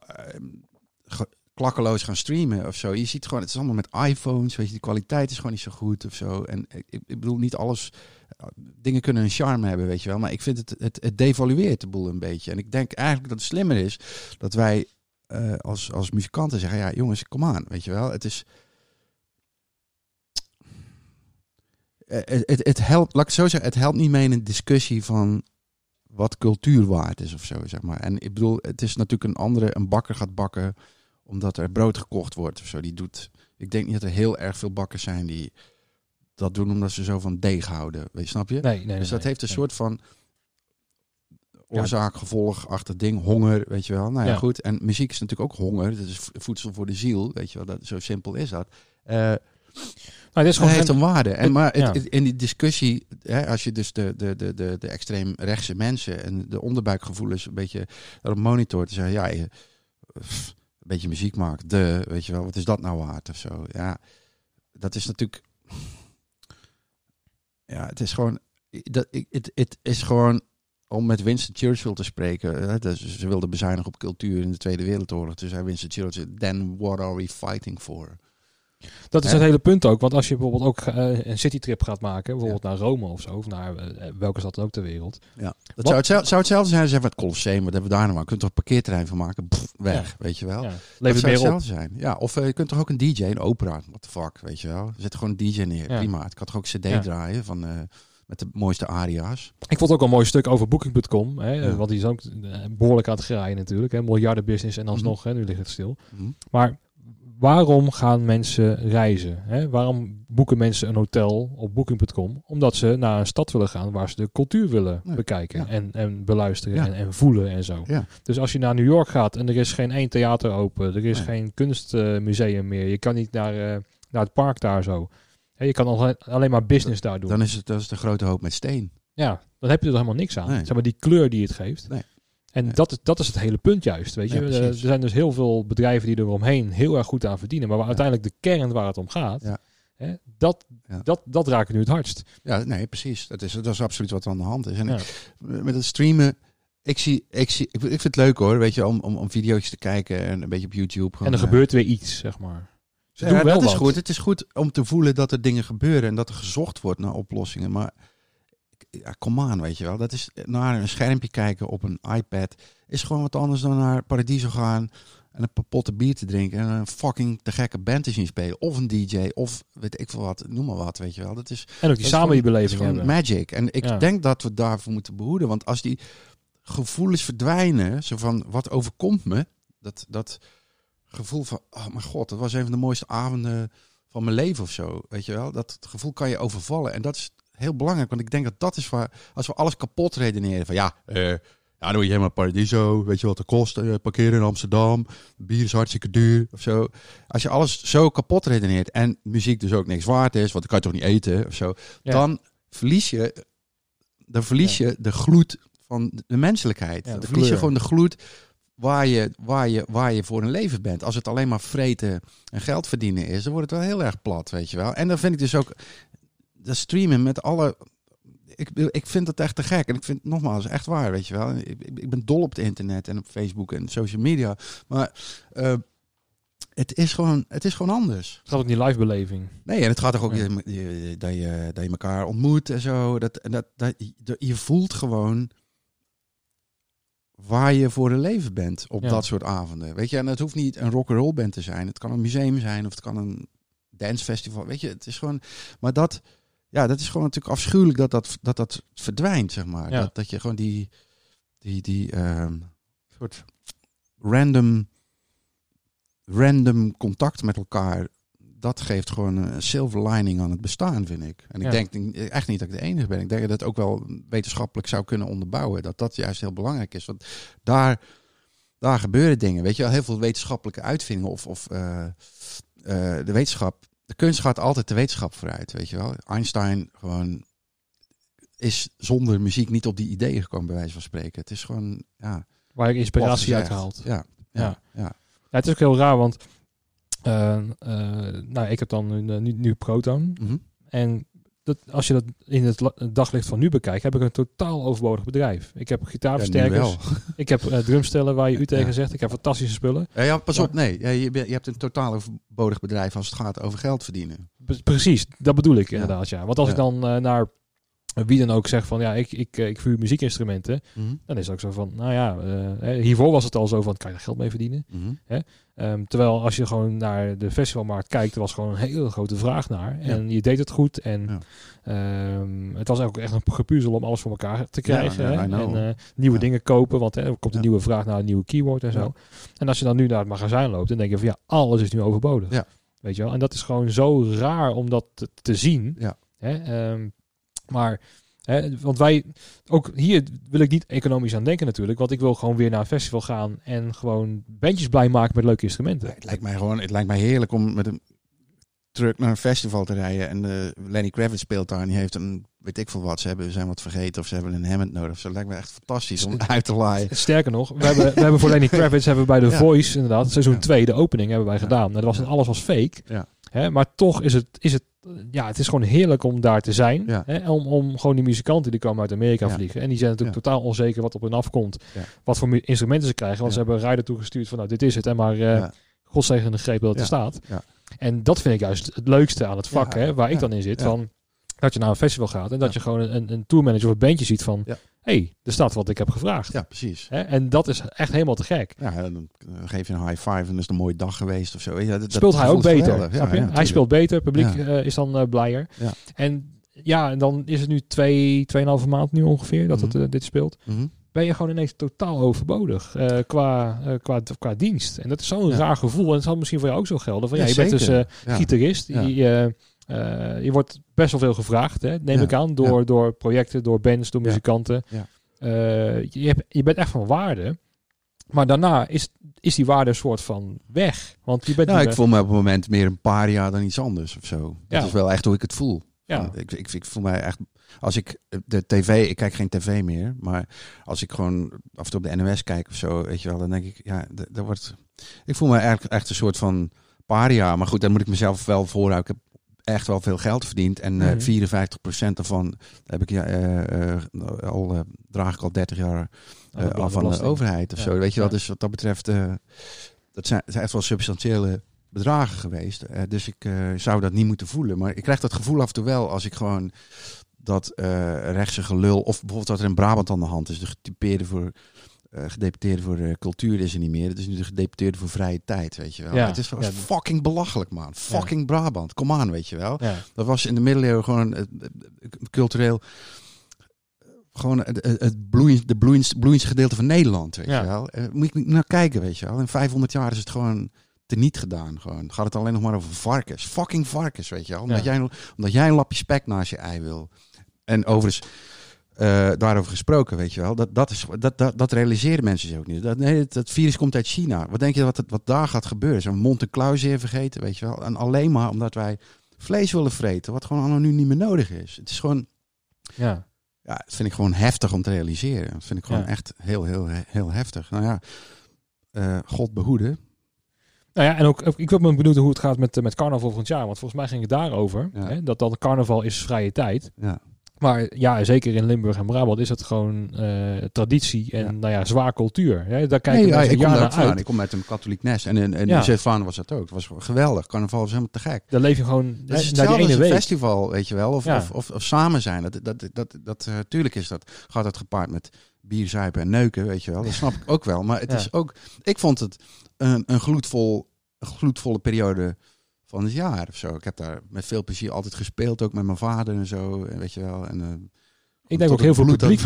ge- klakkeloos gaan streamen of zo. Je ziet gewoon, het is allemaal met iPhones, weet je, de kwaliteit is gewoon niet zo goed of zo. En ik, ik ik bedoel, niet alles, eh, dingen kunnen een charme hebben, weet je wel. Maar ik vind het, het, het devalueert de boel een beetje. En ik denk eigenlijk dat het slimmer is dat wij eh, als, als muzikanten zeggen, ja jongens, kom aan, weet je wel. Het is... Eh, Het, het, helpt, laat ik het zo zeggen, het helpt niet mee in een discussie van wat cultuur waard is of zo, zeg maar. En ik bedoel, het is natuurlijk een andere, een bakker gaat bakken omdat er brood gekocht wordt of zo. Die doet, ik denk niet dat er heel erg veel bakkers zijn die dat doen omdat ze zo van deeg houden, weet, je, snap je? Nee, nee, nee, dus dat nee. heeft een Nee. soort van oorzaak-gevolg-achtig ding, honger, weet je wel. Nou ja, Ja. goed. En muziek is natuurlijk ook honger. Dat is vo- voedsel voor de ziel, weet je wel. Dat, zo simpel is dat. Eh Nou, dit is het gewoon heeft een waarde. En, maar het- ja. het- in die discussie, hè, als je dus de, de, de, de, de extreem rechtse mensen en de onderbuikgevoelens een beetje erop monitort, te zeggen, ja, je, pff, een beetje muziek maakt, de, weet je wel, wat is dat nou waard of zo. Ja, dat is natuurlijk. Ja, het is gewoon. Dat, ik- het, het is gewoon. Om met Winston Churchill te spreken. Dus ze wilden bezuinigen op cultuur in de Tweede Wereldoorlog. Toen zei Winston Churchill: Then what are we fighting for? Dat is het hele punt ook. Want als je bijvoorbeeld ook eh, een citytrip gaat maken, bijvoorbeeld naar Rome of zo, of naar eh, welke stad dan ook ter wereld. Ja. Dat Wat- zou, hetzelfde, zou hetzelfde zijn als even het Colosseum. Wat hebben we daar nou aan? Kun je toch een parkeerterrein van maken? Pff, weg, weet je wel. Ja, Dat levert zou meer op. hetzelfde zijn. Ja, of eh, je kunt toch ook een DJ, een opera, what the fuck, weet je wel. Zet gewoon een DJ neer, prima. Ik kan toch ook cd draaien van, eh, met de mooiste aria's. Ik vond het ook een mooi stuk over Booking.com. Hè, Ja. Want die is ook eh, behoorlijk aan het graaien natuurlijk. Hè, miljardenbusiness en alsnog, hè, nu ligt het stil. Mhm. Maar waarom gaan mensen reizen? Hè? Waarom boeken mensen een hotel op Booking.com? Omdat ze naar een stad willen gaan waar ze de cultuur willen bekijken Ja. en, en beluisteren Ja. en, en voelen en zo. Ja. Dus als je naar New York gaat en er is geen één theater open, er is Nee. geen kunstmuseum meer, je kan niet naar, eh, naar het park daar zo. Je kan alleen, maar business daar doen. Dan is het dat is de grote hoop met steen. Ja, dan heb je er helemaal niks aan. Nee. Zeg maar die kleur die het geeft. Nee. En Nee. dat, is, dat is het hele punt juist. Weet je? Ja, Eh, er zijn dus heel veel bedrijven die er omheen heel erg goed aan verdienen. Maar waar Ja. uiteindelijk de kern waar het om gaat, Ja. hè, dat, dat, dat raakt nu het hardst. Ja, nee, precies. Dat is, dat is absoluut wat er aan de hand is. En met het streamen, ik zie, ik zie, ik, ik vind het leuk hoor, weet je, om, om, om video's te kijken en een beetje op YouTube. Gewoon, en er gebeurt weer iets, zeg maar. Ze Ja, doen wel dat is goed. Het is goed om te voelen dat er dingen gebeuren en dat er gezocht wordt naar oplossingen. Maar ja, kom aan, weet je wel. Dat is naar een schermpje kijken op een iPad is gewoon wat anders dan naar Paradiso gaan en een potten bier te drinken en een fucking te gekke band te zien spelen of een DJ of weet ik veel wat, noem maar wat, weet je wel. Dat is En ook die dat is samen die gewoon- dat is beleving gewoon hebben. magic. En ik Ja. denk dat we daarvoor moeten behoeden, want als die gevoelens verdwijnen, zo van wat overkomt me, dat dat gevoel van oh mijn god, dat was een van de mooiste avonden van mijn leven of zo, weet je wel. Dat gevoel kan je overvallen en dat is heel belangrijk, want ik denk dat dat is waar als we alles kapot redeneren van ja, eh, ja, dan moet je helemaal Paradiso, weet je wat het kost, eh, parkeren in Amsterdam, bier is hartstikke duur of zo. Als je alles zo kapot redeneert en muziek dus ook niks waard is, want dan kan je toch niet eten of zo, Ja. dan verlies je, dan verlies je de gloed van de menselijkheid. Ja, dan de verlies je gewoon de gloed waar je, waar, je, waar je voor een leven bent. Als het alleen maar vreten en geld verdienen is, dan wordt het wel heel erg plat, weet je wel. En dan vind ik dus ook de streamen met alle. Ik, ik vind het echt te gek. En ik vind het nogmaals echt waar, weet je wel. Ik, ik, ben dol op het internet en op Facebook en social media. Maar eh, het, is gewoon, het is gewoon anders. Het gaat ook die live beleving. Nee, en het gaat toch ook Ja. dat, je, dat je elkaar ontmoet en zo. Dat, en dat, dat, dat- je voelt gewoon waar je voor een leven bent op Ja. dat soort avonden. Weet je, en het hoeft niet een rock'n'roll band te zijn. Het kan een museum zijn of het kan een dancefestival. Weet je, het is gewoon... Maar dat, ja, dat is gewoon natuurlijk afschuwelijk dat dat, dat, dat verdwijnt, zeg maar. Ja. Dat, dat je gewoon die, die, die ehm, soort random, random contact met elkaar dat geeft gewoon een silver lining aan het bestaan, vind ik. En ik Ja. denk echt niet dat ik de enige ben. Ik denk dat het ook wel wetenschappelijk zou kunnen onderbouwen. Dat dat juist heel belangrijk is. Want daar, daar gebeuren dingen. Weet je wel, heel veel wetenschappelijke uitvindingen of, of eh, eh, de wetenschap. De kunst gaat altijd de wetenschap vooruit, weet je wel. Einstein gewoon is zonder muziek niet op die ideeën gekomen, bij wijze van spreken. Het is gewoon, ja, Waar je inspiratie uit haalt. Ja, ja, Ja. ja. Het is ook heel raar, want nou, ik heb dan nu, nu, nu Proton. Mhm. En dat, als je dat in het daglicht van nu bekijkt, heb ik een totaal overbodig bedrijf. Ik heb gitaarversterkers, ik heb eh, drumstellen waar je u tegen Ja. zegt, ik heb fantastische spullen. Ja, ja, pas Maar- op, nee. Je, hebt een totaal overbodig bedrijf als het gaat over geld verdienen. Pre- Precies, dat bedoel ik inderdaad, ja. Want als ik dan eh, naar wie dan ook zeg van, ja, ik, ik, eh, ik vuur muziekinstrumenten, dan is het ook zo van, nou ja, eh, hiervoor was het al zo van, kan je er geld mee verdienen? Mhm. Ehm, terwijl als je gewoon naar de festivalmarkt kijkt, er was gewoon een hele grote vraag naar. En je deed het goed. En Ja. ehm, het was ook echt een gepuzzel om alles voor elkaar te krijgen. Ja, hè. En eh, nieuwe dingen kopen, want hè, er komt een nieuwe vraag naar een nieuwe keyword en zo. En als je dan nu naar het magazijn loopt, dan denk je van ja, alles is nu overbodig. Weet je wel? En dat is gewoon zo raar om dat te, te zien. Ja. Hè? Ehm, maar, hè, want wij, ook hier wil ik niet economisch aan denken natuurlijk, want ik wil gewoon weer naar een festival gaan en gewoon bandjes blij maken met leuke instrumenten. Het lijkt mij gewoon, het lijkt mij heerlijk om met een truck naar een festival te rijden. En eh, Lenny Kravitz speelt daar en die heeft een, weet ik veel wat, ze hebben, zijn wat vergeten of ze hebben een Hammond nodig. Zo lijkt me echt fantastisch om uit te laaien. Sterker nog, we hebben, we hebben voor Lenny Kravitz hebben we bij The Ja. Voice inderdaad, seizoen Ja. 2, de opening hebben wij gedaan. En dat was, alles was fake. Ja. Hè, maar toch is het, is het, ja, het is gewoon heerlijk om daar te zijn. Ja. Hè, om, om gewoon die muzikanten die komen uit Amerika Ja. vliegen. En die zijn natuurlijk Ja. totaal onzeker wat op hun afkomt. Wat voor instrumenten ze krijgen. Want ze hebben een rijder toegestuurd van nou dit is het. En maar uh, Ja. godzegende greep dat er staat. Ja. En dat vind ik juist het leukste aan het vak. Hè, waar ik dan in zit. Van, dat je naar een festival gaat. En dat Ja. je gewoon een, een tourmanager of een bandje ziet van... Ja. hey, er staat wat ik heb gevraagd. Ja, precies. Hè? En dat is echt helemaal te gek. Ja, dan geef je een high five en is het een mooie dag geweest of zo. Dat- dat speelt hij ook beter. ja, hij speelt beter, het publiek eh, is dan eh, blijer. Ja. En ja, en dan is het nu twee, tweeënhalve maand nu ongeveer dat het Mhm. eh, dit speelt. Mhm. Ben je gewoon ineens totaal overbodig qua, qua, qua dienst. En dat is zo'n Ja. raar gevoel. En het zal misschien voor jou ook zo gelden. Van, ja, Ja, je bent dus gitarist. Ja. Je, eh, eh, je wordt best wel veel gevraagd, hè, neem Ja. ik aan. Door, door projecten, door bands, door Ja. muzikanten. Ja. Eh, je, hebt, je bent echt van waarde. Maar daarna is, is die waarde een soort van weg. Want je bent Nou, ik voel me op het moment meer een paria dan iets anders of zo. Dat is wel echt hoe ik het voel. ja. Ik, ik, ik voel mij echt. Als ik de tv, ik kijk geen tv meer, maar als ik gewoon af en toe op de NOS kijk of zo, weet je wel, dan denk ik, ja, dat wordt. Ik voel me eigenlijk echt een soort van paria. Maar goed, dan moet ik mezelf wel voorhouden. Ik heb echt wel veel geld verdiend en eh Mhm. 54% daarvan heb ik ja, eh, eh, al draag ik al 30 jaar Aan de af van de overheid of Ja. zo. Weet je wel, dus wat dat betreft, dat zijn, zijn echt wel substantiële bedragen geweest. Dus ik zou dat niet moeten voelen. Maar ik krijg dat gevoel af en toe wel als ik gewoon dat eh rechtse gelul, of bijvoorbeeld wat er in Brabant aan de hand is, de getypeerde voor. Eh, gedeputeerde voor eh, cultuur is er niet meer. Het is nu de gedeputeerde voor vrije tijd, weet je wel. Ja. Het is Ja. fucking belachelijk, man. Fucking Brabant. Kom aan, weet je wel. Dat was in de middeleeuwen gewoon het cultureel. Gewoon het, bloeiend, de bloeiendste, bloeiendste gedeelte van Nederland. Weet Ja. je wel. Moet ik naar kijken, weet je wel. In 500 jaar is het gewoon teniet gedaan. Gewoon. Gaat het alleen nog maar over varkens. Fucking varkens, weet je wel. Omdat, jij, omdat jij een lapje spek naast je ei wil. En overigens, eh, daarover gesproken, weet je wel. Dat, dat, is, dat, dat, dat realiseren mensen zich ook niet. Dat, nee, het virus komt uit China. Wat denk je wat, het, wat daar gaat gebeuren? Zo'n mond en klauwzeer vergeten, weet je wel. En alleen maar omdat wij vlees willen vreten, wat gewoon nu niet meer nodig is. Het is gewoon, Ja. ja, dat vind ik gewoon heftig om te realiseren. Dat vind ik gewoon Ja. echt heel, heel, heel heftig. Nou ja, eh, God behoede. Nou ja, en ook, ook ik ben benieuwd hoe het gaat met, eh, met carnaval volgend jaar. Want volgens mij ging het daarover. Ja. Hè, dat dan carnaval is vrije tijd. Ja. Maar ja, zeker in Limburg en Brabant is het gewoon eh, traditie en Ja. nou ja, zwaar cultuur. Hè? Daar kijken Nee, ja, mensen ik kom ook vandaan. uit. Ik kom uit een katholiek nest. En in, in Ja. Was dat ook. Het was geweldig. Carnaval was helemaal te gek. Dan leef je gewoon hè, is naar die ene week. festival, weet je wel. Of, Ja. of, of, of samen zijn. Dat, dat, dat, dat, eh, tuurlijk is dat, gaat dat gepaard met bier, zuipen en neuken, weet je wel. Dat snap ik ook wel. Maar het Ja. is ook... Ik vond het een, een, gloedvol, een gloedvolle periode van het jaar of zo. Ik heb daar met veel plezier altijd gespeeld. Ook met mijn vader en zo, weet je wel. En, eh, Ik denk ook heel veel publiek.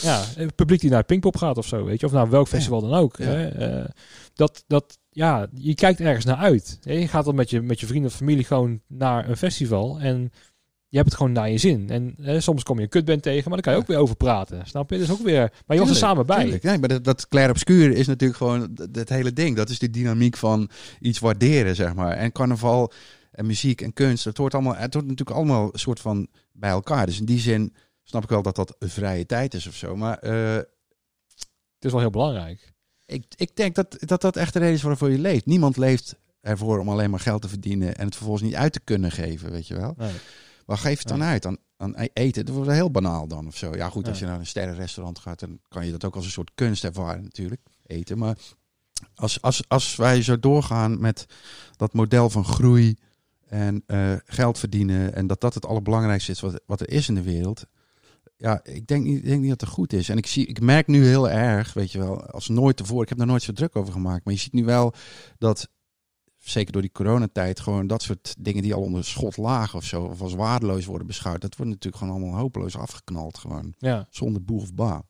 Ja, het publiek die naar Pinkpop gaat of zo, weet je. Of naar welk festival dan ook. Ja. Hè? Eh, dat, dat, ja, je kijkt ergens naar uit. Je gaat dan met je, met je vrienden of familie gewoon naar een festival. En je hebt het gewoon naar je zin. En hè, soms kom je een kutband tegen, maar dan kan je ook weer over praten. Snap je? Dus ook weer... Maar je was er samen bij. tuurlijk. Nee, maar dat, dat clair obscuur is natuurlijk gewoon het hele ding. Dat is de dynamiek van iets waarderen, zeg maar. En carnaval en muziek en kunst, het hoort, allemaal, het hoort natuurlijk allemaal een soort van bij elkaar. Dus in die zin snap ik wel dat dat een vrije tijd is of zo. Maar eh, Het is wel heel belangrijk. ik, ik denk dat, dat dat echt de reden is waarvoor je leeft. Niemand leeft ervoor om alleen maar geld te verdienen en het vervolgens niet uit te kunnen geven, weet je wel. Nee. Waar geef je het dan uit? Aan, aan e- eten? Dat wordt heel banaal dan of zo. Ja, goed, als je naar een sterrenrestaurant gaat, dan kan je dat ook als een soort kunst ervaren natuurlijk. Eten. Maar als, als, als wij zo doorgaan met dat model van groei en eh, geld verdienen en dat dat het allerbelangrijkste is wat, wat er is in de wereld. Ja, ik denk, niet, ik denk niet dat het goed is. En ik, zie, ik merk nu heel erg, weet je wel, als nooit tevoren. Ik heb daar nooit zo druk over gemaakt. Maar je ziet nu wel dat zeker door die coronatijd, gewoon dat soort dingen die al onder schot lagen of zo, of als waardeloos worden beschouwd, dat wordt natuurlijk gewoon allemaal hopeloos afgeknald, gewoon Ja. zonder boeg of ba.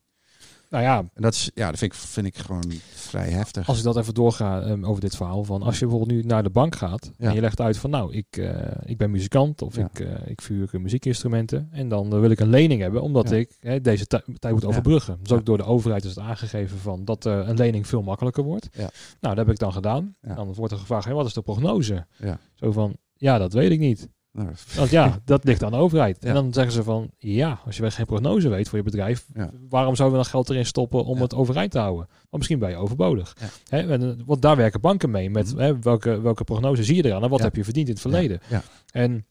Nou ja, En dat is, ja, dat vind ik, vind ik gewoon vrij heftig. als ik dat even doorga ehm, over dit verhaal. Van als je bijvoorbeeld nu naar de bank gaat Ja. en je legt uit van nou, ik, eh, ik ben muzikant of Ja. ik, eh, ik vuur muziekinstrumenten. En dan eh, wil ik een lening hebben omdat Ja. ik hè, deze tij- tijd moet overbruggen. Dus ook door de overheid is het aangegeven van dat een lening veel makkelijker wordt. Ja. Nou, dat heb ik dan gedaan. Dan wordt er gevraagd, wat is de prognose? Ja. Zo van, ja, dat weet ik niet. Nou, Want ja, dat ligt aan de overheid. Ja. En dan zeggen ze van, ja, als je geen prognose weet voor je bedrijf, Ja. waarom zouden we dan geld erin stoppen om Ja. het overeind te houden? Want misschien ben je overbodig. Hè, eh, want daar werken banken mee. Met Mhm. hè, welke, welke prognose zie je eraan en wat heb je verdiend in het verleden? Ja. En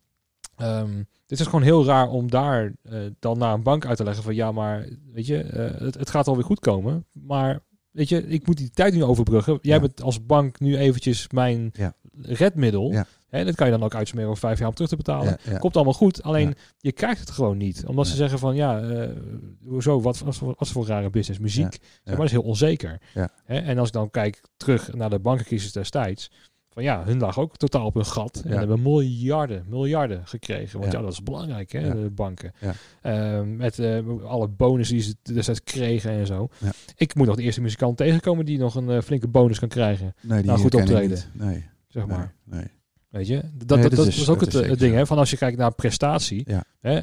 ehm, dit is gewoon heel raar om daar eh, dan naar een bank uit te leggen van, ja, maar weet je, eh, het, het gaat alweer goed komen, maar weet je, ik moet die tijd nu overbruggen. Jij bent als bank nu eventjes mijn Ja. redmiddel. Hè, dat kan je dan ook uitsmeren over vijf jaar om terug te betalen. Ja, ja. Komt allemaal goed, alleen Ja. je krijgt het gewoon niet. Omdat ze zeggen van ja, eh, hoezo, wat, wat, voor- wat voor rare business? Muziek, zeg maar, dat is heel onzeker. Hè, en als ik dan kijk terug naar de bankencrisis destijds, van ja, hun lag ook totaal op hun gat. En hebben miljarden, miljarden gekregen. Want ja, dat is belangrijk, hè, de banken. Ehm, met eh, alle bonus die ze destijds kregen en zo. Ik moet nog de eerste muzikant tegenkomen die nog een eh, flinke bonus kan krijgen, Nee, die Nou, goed optreden. Nee, zeg nee, maar. nee. Weet je, dat, Nee, dat, is- is ook het, is het zeker ding. Hè? Van als je kijkt naar prestatie. Ja. Hè,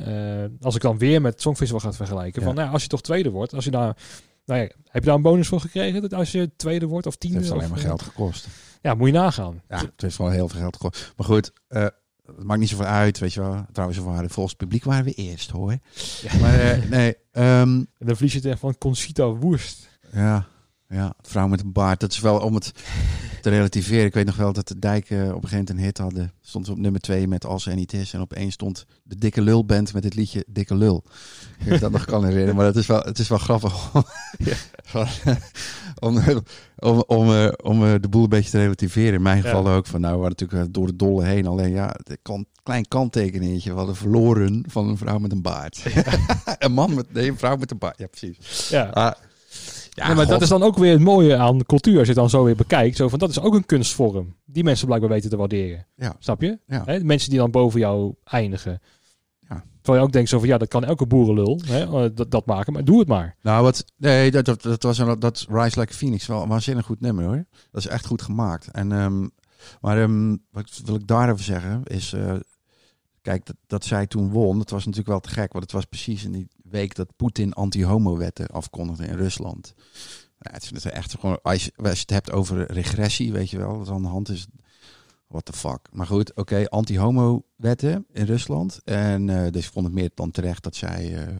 eh, als ik dan weer met het Songfestival gaat vergelijken. Ja. Van, nou, als je toch tweede wordt. Als je daar, nou ja, heb je daar een bonus voor gekregen? Dat als je tweede wordt of Het tiende? heeft alleen maar eh, geld gekost. Ja, moet je nagaan. Ja, het heeft wel heel veel geld gekost. Maar goed, eh, het maakt niet zoveel uit, weet je wel. Trouwens, we waren, volgens het publiek waren we eerst, hoor. Ja. Maar eh, nee, ehm, En dan verlies je het echt van Conchita Woest. ja, ja, vrouw met een baard. Dat is wel om het te relativeren. Ik weet nog wel dat de Dijk eh, op een gegeven moment een hit hadden. Stond op nummer twee met Als en Niet Is. En opeens stond de Dikke Lul Band met het liedje Dikke Lul. Ik dat nog kan herinneren. Maar het is wel, het is wel grappig om, van, om, om, om, eh, om eh, de boel een beetje te relativeren. In mijn Ja. geval ook van, nou, we waren natuurlijk eh, door de dolle heen. Alleen ja, een klein kanttekeningetje. We hadden verloren van een vrouw met een baard. een man met, nee, een vrouw met een baard. Ja, precies. Ja. Ah, ja, maar dat is dan ook weer het mooie aan cultuur. Als je het dan zo weer bekijkt. Zo van, dat is ook een kunstvorm. Die mensen blijkbaar weten te waarderen. Ja. Snap je? Ja. Hè, mensen die dan boven jou eindigen. Ja. Terwijl je ook denkt zo van, ja, dat kan elke boerenlul hè, eh, dat, dat maken. Maar doe het maar. Nou, wat, nee, dat, dat, dat was een, dat Rise Like a Phoenix wel een waanzinnig goed nummer hoor. Dat is echt goed gemaakt. En, ehm, maar ehm, wat wil ik daarover zeggen is, eh, kijk, dat, dat zij toen won, dat was natuurlijk wel te gek, want het was precies in die week dat Poetin anti-homo-wetten afkondigde in Rusland. Het is echt gewoon, als je, als je het hebt over regressie, weet je wel, wat aan de hand is. What the fuck. Maar goed, oké, anti-homo-wetten in Rusland. En eh, dus vond het meer dan terecht dat zij eh,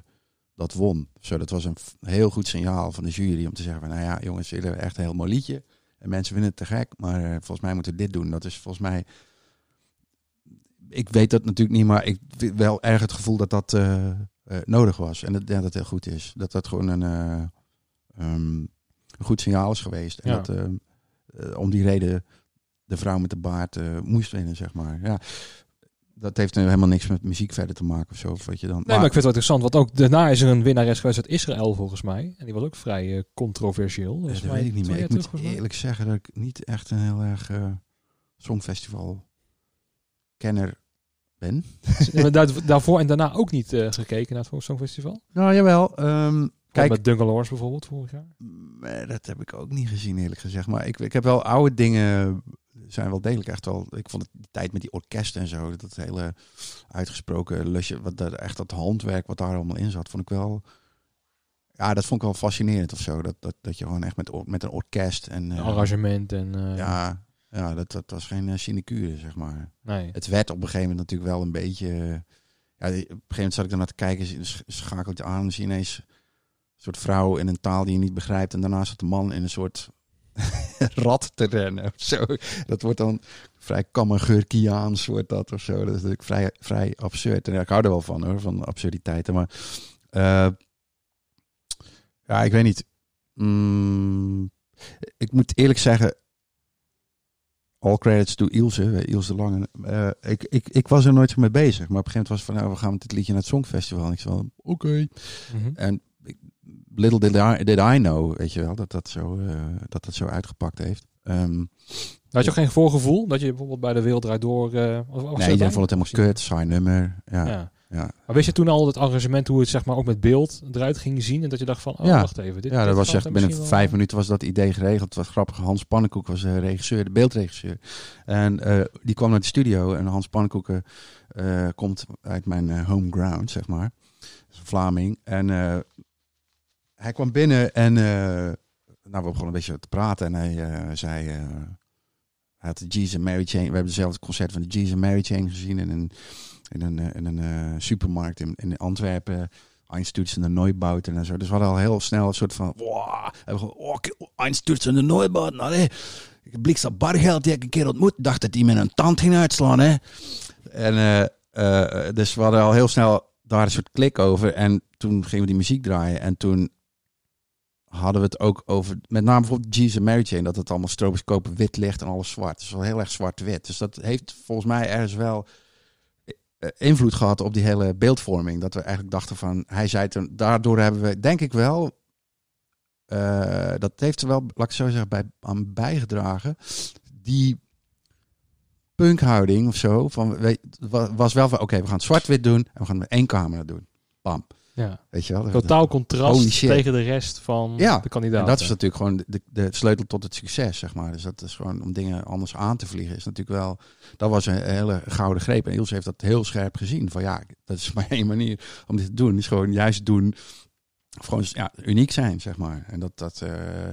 dat won. Zo, dat was een heel goed signaal van de jury om te zeggen: van, nou ja, jongens, jullie hebben echt een heel mooi liedje. En mensen vinden het te gek, maar eh, volgens mij moeten we dit doen. Dat is volgens mij. Ik weet dat natuurlijk niet, maar ik heb wel erg het gevoel dat dat nodig was. En dat, ja, dat heel goed is. Dat dat gewoon een, eh, ehm, een goed signaal is geweest. En Ja. dat eh, eh, om die reden de vrouw met de baard eh, moest winnen, zeg maar. Ja. Dat heeft helemaal niks met muziek verder te maken of zo. Of wat je dan, Nee, maar ik vind het wel interessant. Want ook daarna is er een winnares geweest uit Israël volgens mij. En die was ook vrij eh, controversieel. Ja, Volgens dat weet ik niet meer. Ik moet eerlijk zeggen dat ik niet echt een heel erg eh, songfestival kenner ben. Maar daar- daarvoor en daarna ook niet eh, gekeken naar het Songfestival. Nou, jawel. ehm, Kijk. Met Dungle Horse bijvoorbeeld vorig jaar. dat heb ik ook niet gezien eerlijk gezegd. Maar ik, ik heb wel oude dingen, zijn wel degelijk echt wel... Ik vond het die tijd met die orkest en zo, dat hele uitgesproken lusje, wat daar echt dat handwerk wat daar allemaal in zat, vond ik wel... Ja, dat vond ik wel fascinerend of zo. Dat, dat, dat je gewoon echt met, met een orkest en... eh, Arrangement en... eh, Ja, ja dat, dat was geen eh, sinecure, zeg maar. Nee. Het werd op een gegeven moment natuurlijk wel een beetje... eh, Ja, op een gegeven moment zat ik dan naar te kijken, schakelt je aan zie je ineens een soort vrouw in een taal die je niet begrijpt. En daarna zat de man in een soort rat te rennen of zo. Dat wordt dan vrij kammergeurkiaans wordt dat of zo. Dat is natuurlijk vrij, vrij absurd. En ja, ik hou er wel van hoor, van absurditeiten. Maar eh, ja, ik weet niet. Mm, ik moet eerlijk zeggen, all credits to Ilse, eh, Ilse Lange. Eh, ik, ik, ik was er nooit zo mee bezig. Maar op een gegeven moment was van, nou, we gaan met dit liedje naar het Songfestival. En ik zei, oké. Mhm. En little did I, did I know, weet je wel, dat dat zo, eh, dat dat zo uitgepakt heeft. Ehm, Had je ook geen voorgevoel dat je bijvoorbeeld bij de Wereld Door... of nee, iedereen vond het helemaal kut, saai nummer. Ja, Ja. Ja. Maar wist je toen al het arrangement hoe het zeg maar ook met beeld eruit ging zien? En dat je dacht van, oh Ja. wacht even. Dit, ja, dat dit was echt binnen wel- vijf minuten was dat idee geregeld. Het was grappig. Hans Pannenkoek was de regisseur, de beeldregisseur. En eh, die kwam naar de studio. En Hans Pannenkoek eh, eh, komt uit mijn eh, home ground, zeg maar. Een Vlaming. En eh, hij kwam binnen en eh, nou, we begonnen een beetje te praten. En hij eh, zei, eh, had de Jesus Mary Chain. We hebben dezelfde concert van de Jesus and Mary Chain gezien in een, in een, eh, een eh, supermarkt in, in Antwerpen. Einstürzen de Neubauten en zo. Dus we hadden al heel snel een soort van... Wow, gewoon, oh, Einstürzen de Neubauten. Allee, ik blik dat bargeld die ik een keer ontmoet. Dacht dat hij met een tand ging uitslaan. Hè? En eh, dus we hadden al heel snel daar een soort klik over. En toen gingen we die muziek draaien. En toen hadden we het ook over, met name bijvoorbeeld Jesus and Mary Chain, dat het allemaal stroboscopen wit licht en alles zwart. Het is wel heel erg zwart-wit. Dus dat heeft volgens mij ergens wel eh, invloed gehad op die hele beeldvorming. Dat we eigenlijk dachten van, hij zei toen, daardoor hebben we, denk ik wel, eh, dat heeft er wel, laat ik zo zeggen, bij, aan bijgedragen. Die punkhouding of zo, van, was wel van, oké, we gaan zwart-wit doen en we gaan met één camera doen. Bam. Ja. Weet je wel? Totaal contrast tegen de rest van Ja, de kandidaten. En dat is natuurlijk gewoon de, de sleutel tot het succes, zeg maar. Dus dat is gewoon om dingen anders aan te vliegen. Is natuurlijk wel, dat was een hele gouden greep. En Ilse heeft dat heel scherp gezien. Van ja, dat is maar één manier om dit te doen. Is gewoon juist doen. Of gewoon ja, uniek zijn, zeg maar. En dat, dat, eh,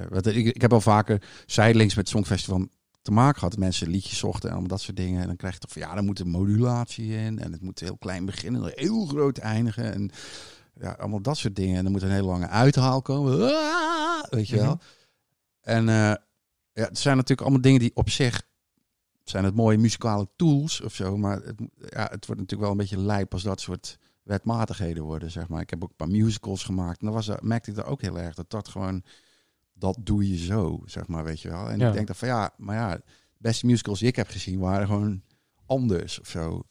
wat, ik, ik heb al vaker zijdelings met het Songfestival te maken gehad. Mensen liedjes zochten en allemaal dat soort dingen. En dan krijg je toch van ja, dan moet er modulatie in. En het moet heel klein beginnen, heel groot eindigen. En ja, allemaal dat soort dingen. En dan moet een hele lange uithaal komen. Ah, weet je wel. Mhm. En eh, ja, het zijn natuurlijk allemaal dingen die op zich zijn het mooie muzikale tools of zo. Maar het, ja, het wordt natuurlijk wel een beetje lijp als dat soort wetmatigheden worden, zeg maar. Ik heb ook een paar musicals gemaakt. En dan was, er- merkte ik daar ook heel erg dat dat gewoon, dat doe je zo, zeg maar, weet je wel. En Ja. ik denk dat van ja, maar ja, de beste musicals die ik heb gezien waren gewoon anders of zo.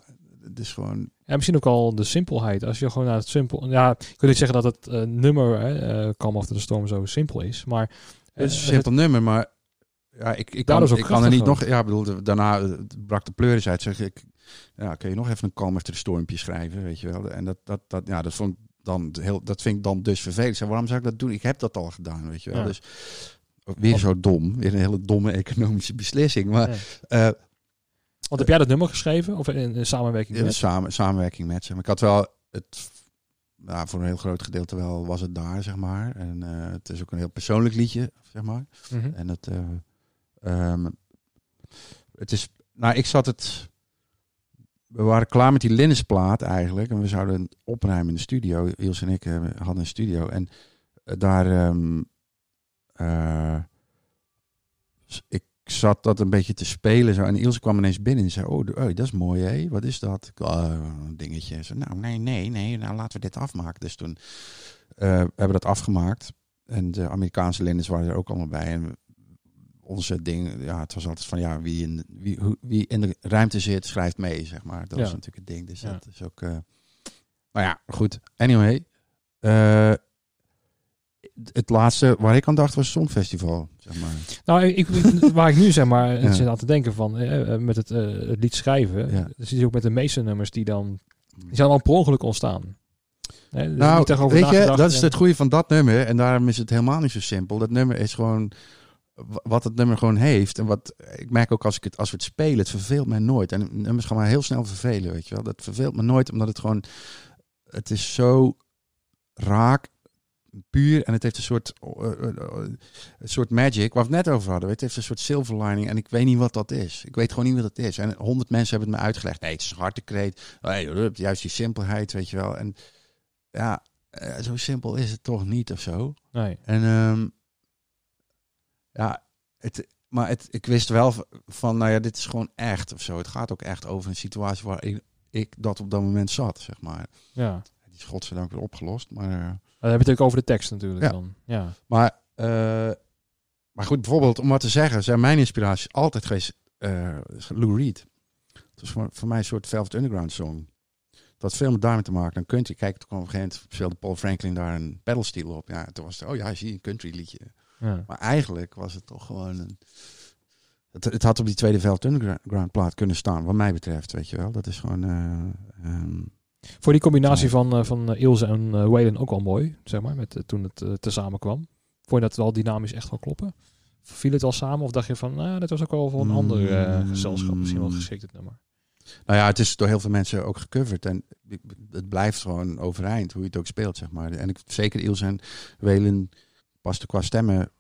Dus gewoon, Ja, misschien ook al de simpelheid. Als je gewoon naar het simpel... Ja, ik wil niet zeggen dat het eh, nummer, hè, eh, Calm After the Storm, zo simpel is. Maar het is een eh, simpel nummer, maar ja, ik, ik kan, is ik kan er niet nog... Ja, bedoel, daarna brak de pleuris uit. Zeg ik, ja, kun je nog even een kalm achter de stormpje schrijven, weet je wel. En dat, dat, dat, ja, dat, vond dan heel, dat vind ik dan dus vervelend. Zeg, waarom zou ik dat doen? Ik heb dat al gedaan, weet je wel. Ja. Dus weer zo dom. Weer een hele domme economische beslissing. Maar Ja. Want heb jij dat nummer geschreven? Of in, in samenwerking in met? samen, samenwerking met ze. Maar ik had wel het... Ja, voor een heel groot gedeelte wel was het daar, zeg maar. En eh, het is ook een heel persoonlijk liedje, zeg maar. Mhm. En het, eh, ehm, het is, nou, ik zat het, we waren klaar met die linnensplaat eigenlijk. En we zouden opruimen in de studio. Iels en ik eh, hadden een studio. En daar, ehm, eh, s- ik zat dat een beetje te spelen. Zo. En Ilse kwam ineens binnen en zei, oh, oh dat is mooi, hè? Wat is dat? Ik, "Ah, een dingetje. Zo, nou, nee, nee, nee, nou laten we dit afmaken. Dus toen eh, hebben we dat afgemaakt. En de Amerikaanse lindens waren er ook allemaal bij. En onze ding, ja, het was altijd van ja, wie in, wie, hoe- wie in de ruimte zit, schrijft mee, zeg maar. Dat Ja. is natuurlijk het ding. Dus Ja. dat is ook. eh nou ja, goed. Anyway. Het laatste waar ik aan dacht was Songfestival, zeg maar. Nou, ik, waar ik nu zeg maar Ja. zit aan te denken van eh, eh, met het, eh, het lied schrijven. Ja. Je ook met de meeste nummers die dan die zijn al per ongeluk ontstaan. Nou, niet weet je, dat is en- het goede van dat nummer. En daarom is het helemaal niet zo simpel. Dat nummer is gewoon wat het nummer gewoon heeft. En wat ik merk ook als, ik het, als we het spelen, het verveelt mij nooit. En nummers gaan maar heel snel vervelen, weet je wel. Dat verveelt me nooit, omdat het gewoon... Het is zo raak, puur. En het heeft een soort, eh, eh, eh, een soort magic, waar we het net over hadden. Het heeft een soort silver lining. En ik weet niet wat dat is. Ik weet gewoon niet wat dat is. En honderd mensen hebben het me uitgelegd. Nee, het is een hartekreet. Nee, juist die simpelheid, weet je wel. En ja, eh, zo simpel is het toch niet of zo. Nee. En ehm, ja, het, maar het, ik wist wel van, nou ja, dit is gewoon echt of zo. Het gaat ook echt over een situatie waar ik, ik dat op dat moment zat, zeg maar. Ja. Die is godzijdank weer opgelost, maar... Dan heb je het ook over de tekst natuurlijk Ja. dan. Ja. maar, eh, maar goed, bijvoorbeeld om wat te zeggen, zijn mijn inspiratie altijd geweest eh, Lou Reed. Het was voor, voor mij een soort Velvet Underground song. Dat had veel met daarmee te maken. Dan country, kijk, toen kwam op een gegeven moment speelde Paul Franklin daar een pedalsteel op. Ja, toen was het, oh ja, zie je een country liedje. Ja. Maar eigenlijk was het toch gewoon een... Het, het had op die tweede Velvet Underground plaat kunnen staan, wat mij betreft, weet je wel. Dat is gewoon... eh, ehm, Voor die combinatie van, eh, van eh, Ilse en eh Waylon ook wel mooi, zeg maar, met, toen het tezamen kwam. Vond je dat wel dynamisch echt wel kloppen? Viel het wel samen of dacht je van, nou, dat was ook wel voor een ander Mm. gezelschap misschien wel geschikt het nummer? Nou ja, het is door heel veel mensen ook gecoverd. En het blijft gewoon overeind, hoe je het ook speelt, zeg maar. En ik, zeker Ilse en Welen pasten qua stemmen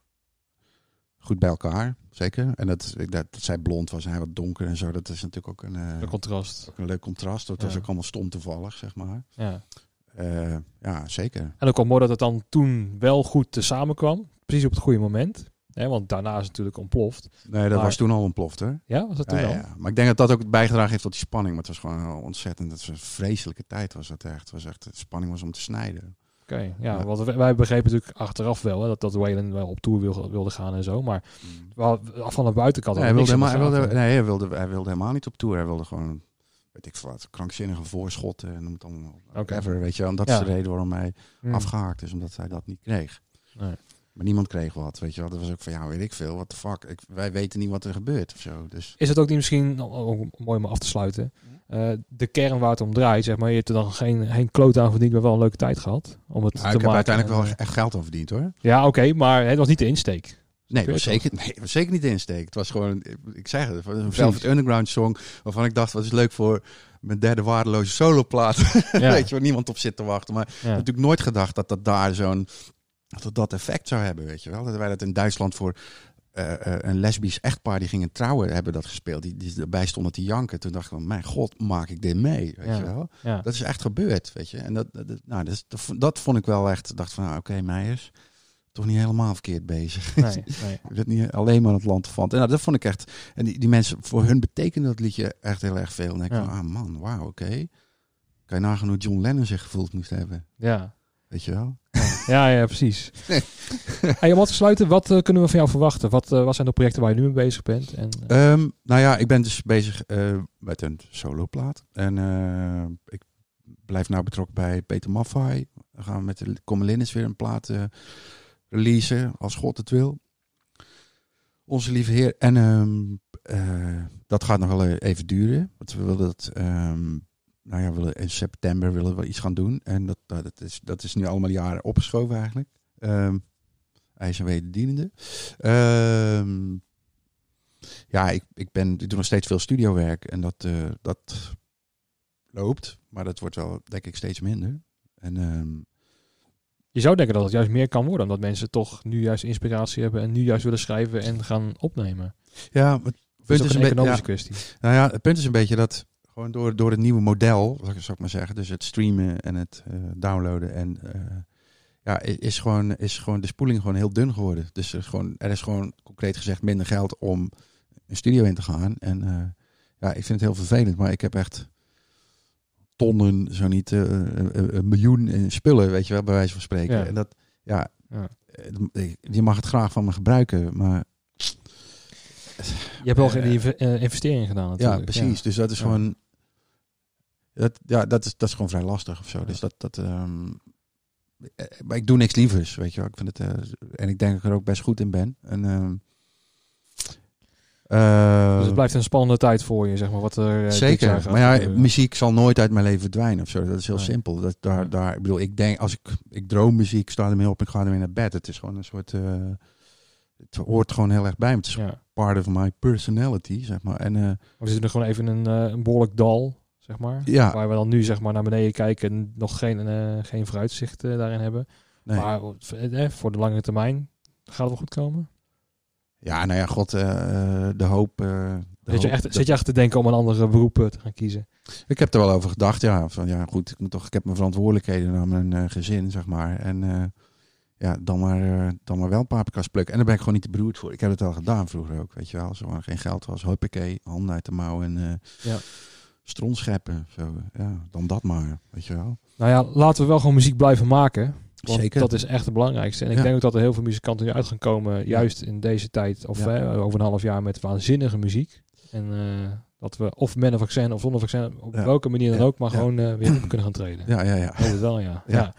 goed bij elkaar. zeker. En dat, ik- dat, dat zij blond was en hij wat donker en zo. Dat is natuurlijk ook een, eh, Een contrast. ook een leuk contrast. Dat was ook allemaal stom toevallig, zeg maar. Ja. Eh, ja, zeker. En ook wel mooi dat het dan toen wel goed te samenkwam. Precies op het goede moment. Hè, want daarna is het natuurlijk ontploft. Nee, dat Maar- was toen al ontploft, hè? Ja, was dat toen Ja, al? ja. Maar ik denk dat dat ook bijgedragen heeft tot die spanning. Maar het was gewoon ontzettend. Het was een vreselijke tijd, was dat echt. Het was echt, de spanning was om te snijden. Oké, ja, Ja. want wij, begrepen natuurlijk achteraf wel hè, dat, dat Waylon wel op tour wilde, wilde gaan en zo. Maar wel, van de buitenkant Nee, hij, wilde helemaal, hij, wilde, nee, hij, wilde, hij wilde helemaal niet op tour. Hij wilde gewoon, weet ik veel wat, krankzinnige voorschotten. En noem het allemaal. Oké. Whatever, weet je. En dat Ja. is de reden waarom hij Hmm. afgehaakt is. Omdat hij dat niet kreeg. Nee. Maar niemand kreeg wat, weet je wel. Dat was ook van, ja, weet ik veel. What the fuck. Ik, wij weten niet wat er gebeurt of zo. Dus Is het ook niet misschien, oh, mooi om af te sluiten, eh, de kern waar het om draait, zeg maar, je hebt er dan geen, geen kloot aan verdiend, maar wel een leuke tijd gehad. Om het ja, te ik heb uiteindelijk wel echt geld aan verdiend hoor. Ja, oké, maar het was niet de insteek. Nee, het was zeker, nee, het was zeker niet de insteek. Het was gewoon, ik zeg het, het een Velvet Underground song waarvan ik dacht, wat is leuk voor mijn derde waardeloze soloplaat. Ja. Weet je, waar niemand op zit te wachten. Maar Ja. natuurlijk nooit gedacht dat dat daar zo'n, dat het dat effect zou hebben, weet je wel. Dat wij dat in Duitsland voor eh, eh, een lesbisch echtpaar die gingen trouwen, hebben dat gespeeld. Die, die erbij stonden te janken. Toen dacht ik van, mijn god, maak ik dit mee, weet Ja. je wel. Ja. Dat is echt gebeurd, weet je. En dat, nou, dat, dat, vond- ik wel echt, dacht van, nou, oké, Meijers, toch niet helemaal verkeerd bezig. Nee, nee. Je bent niet alleen maar aan het land van. En nou, dat vond ik echt. En die, die mensen, voor hun betekende dat liedje echt heel erg veel. En ik Ja. van, ah man, wauw, oké. Kan je nagaan hoe John Lennon zich gevoeld moest hebben. Ja. Weet je wel? Ja, ja, precies. hey, om af te sluiten, wat eh, kunnen we van jou verwachten? Wat, eh, wat zijn de projecten waar je nu mee bezig bent? En, eh, Ehm, nou ja, ik ben dus bezig met een soloplaat. En ik blijf nou betrokken bij Peter Maffay. We gaan met de Comelin weer een plaat releasen, als God het wil. Onze lieve heer. En dat gaat nog wel even duren. Want we willen dat... ehm, nou ja, willen in september willen we iets gaan doen. En dat, nou, dat, is, dat is nu allemaal jaren opgeschoven eigenlijk. Ehm hij is een wederdienende. Ehm ja, ik, ik, ben, ik doe nog steeds veel studiowerk. En dat, eh, dat loopt. Maar dat wordt wel, denk ik, steeds minder. En ehm, je zou denken dat het juist meer kan worden, omdat mensen toch nu juist inspiratie hebben en nu juist willen schrijven en gaan opnemen. ja, het punt is een een beetje... economische Ja, kwestie. nou ja, het punt is een beetje dat gewoon door, door het nieuwe model, zou ik- maar zeggen, dus het streamen en het eh, downloaden en eh, ja, is gewoon, is gewoon de spoeling gewoon heel dun geworden. Dus er is gewoon, er is gewoon concreet gezegd minder geld om een studio in te gaan. En eh, ja, ik vind het heel vervelend, maar ik heb echt tonnen, zo niet een, miljoen in spullen, weet je wel, bij wijze van spreken. Ja. En dat, ja, Ja. je mag het graag van me gebruiken, maar Je hebt wel geen inve- investering gedaan natuurlijk. ja, precies. Dus dat is gewoon. Dat, ja, dat is, dat is gewoon vrij lastig of zo. Ja. Dus dat. dat ehm, eh, maar ik doe niks lievers, weet je wel. Ik vind het. eh, en ik denk dat ik er ook best goed in ben. En, ehm, eh, Dus het blijft een spannende tijd voor je, zeg maar, wat er Zeker. Maar ja, gebeuren. muziek zal nooit uit mijn leven verdwijnen of zo. Dat is heel Nee. simpel. Dat, daar, daar, ik bedoel, ik denk, als ik, ik droom muziek, sta ermee op, ik ga ermee naar bed. Het is gewoon een soort, het hoort gewoon heel erg bij me. Het is Ja. part of my personality, zeg maar. En We zitten er gewoon even in een, een behoorlijk dal, zeg maar. Ja. Waar we dan nu zeg maar naar beneden kijken en nog geen, eh, geen vooruitzicht eh, daarin hebben. nee. Maar eh, voor de langere termijn gaat het wel goed komen. Ja, nou ja, god, de hoop. de Zit je, hoop- echt, zit je echt te denken om een andere beroep te gaan kiezen? Ik heb er wel over gedacht, ja. Van ja, goed, ik, moet toch, ik heb mijn verantwoordelijkheden naar mijn gezin, zeg maar. En ja, dan maar, dan maar wel paprika's plukken. En daar ben ik gewoon niet te beroerd voor. Ik heb het al gedaan vroeger ook, weet je wel. Als er geen geld was, huppakee, handen uit de mouw en Ja. Stront scheppen. Zo, ja, dan dat maar, weet je wel. Nou ja, laten we wel gewoon muziek blijven maken. Want Zeker. dat is echt het belangrijkste. En ik Ja. denk ook dat er heel veel muzikanten nu uit gaan komen, juist in deze tijd, of Ja. eh, over een half jaar, met waanzinnige muziek. En eh, dat we, of met een vaccin of zonder vaccin, op Ja. welke manier dan ook, maar gewoon eh, weer op kunnen gaan treden. Ja, ja, ja. Het wel, ja. ja.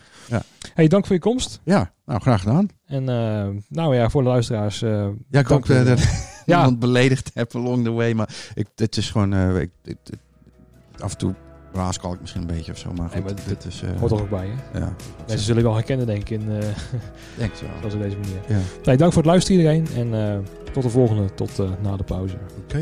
Hey, dank voor je komst. Ja, nou, graag gedaan. En eh, nou ja, voor de luisteraars. Ja, ik dank eh, dat ja, iemand beledigd heb along the way. Maar ik, dit is gewoon... ik, af en toe raaskal ik misschien een beetje of zo. Maar Nee, goed, maar dit is... eh, hoort er ook bij. Hè? ja, Mensen zullen je wel herkennen, denk ik, in, eh, denk wel. zoals op deze manier. Ja. Nee, dank voor het luisteren iedereen. En eh, tot de volgende, tot na de pauze. Oké.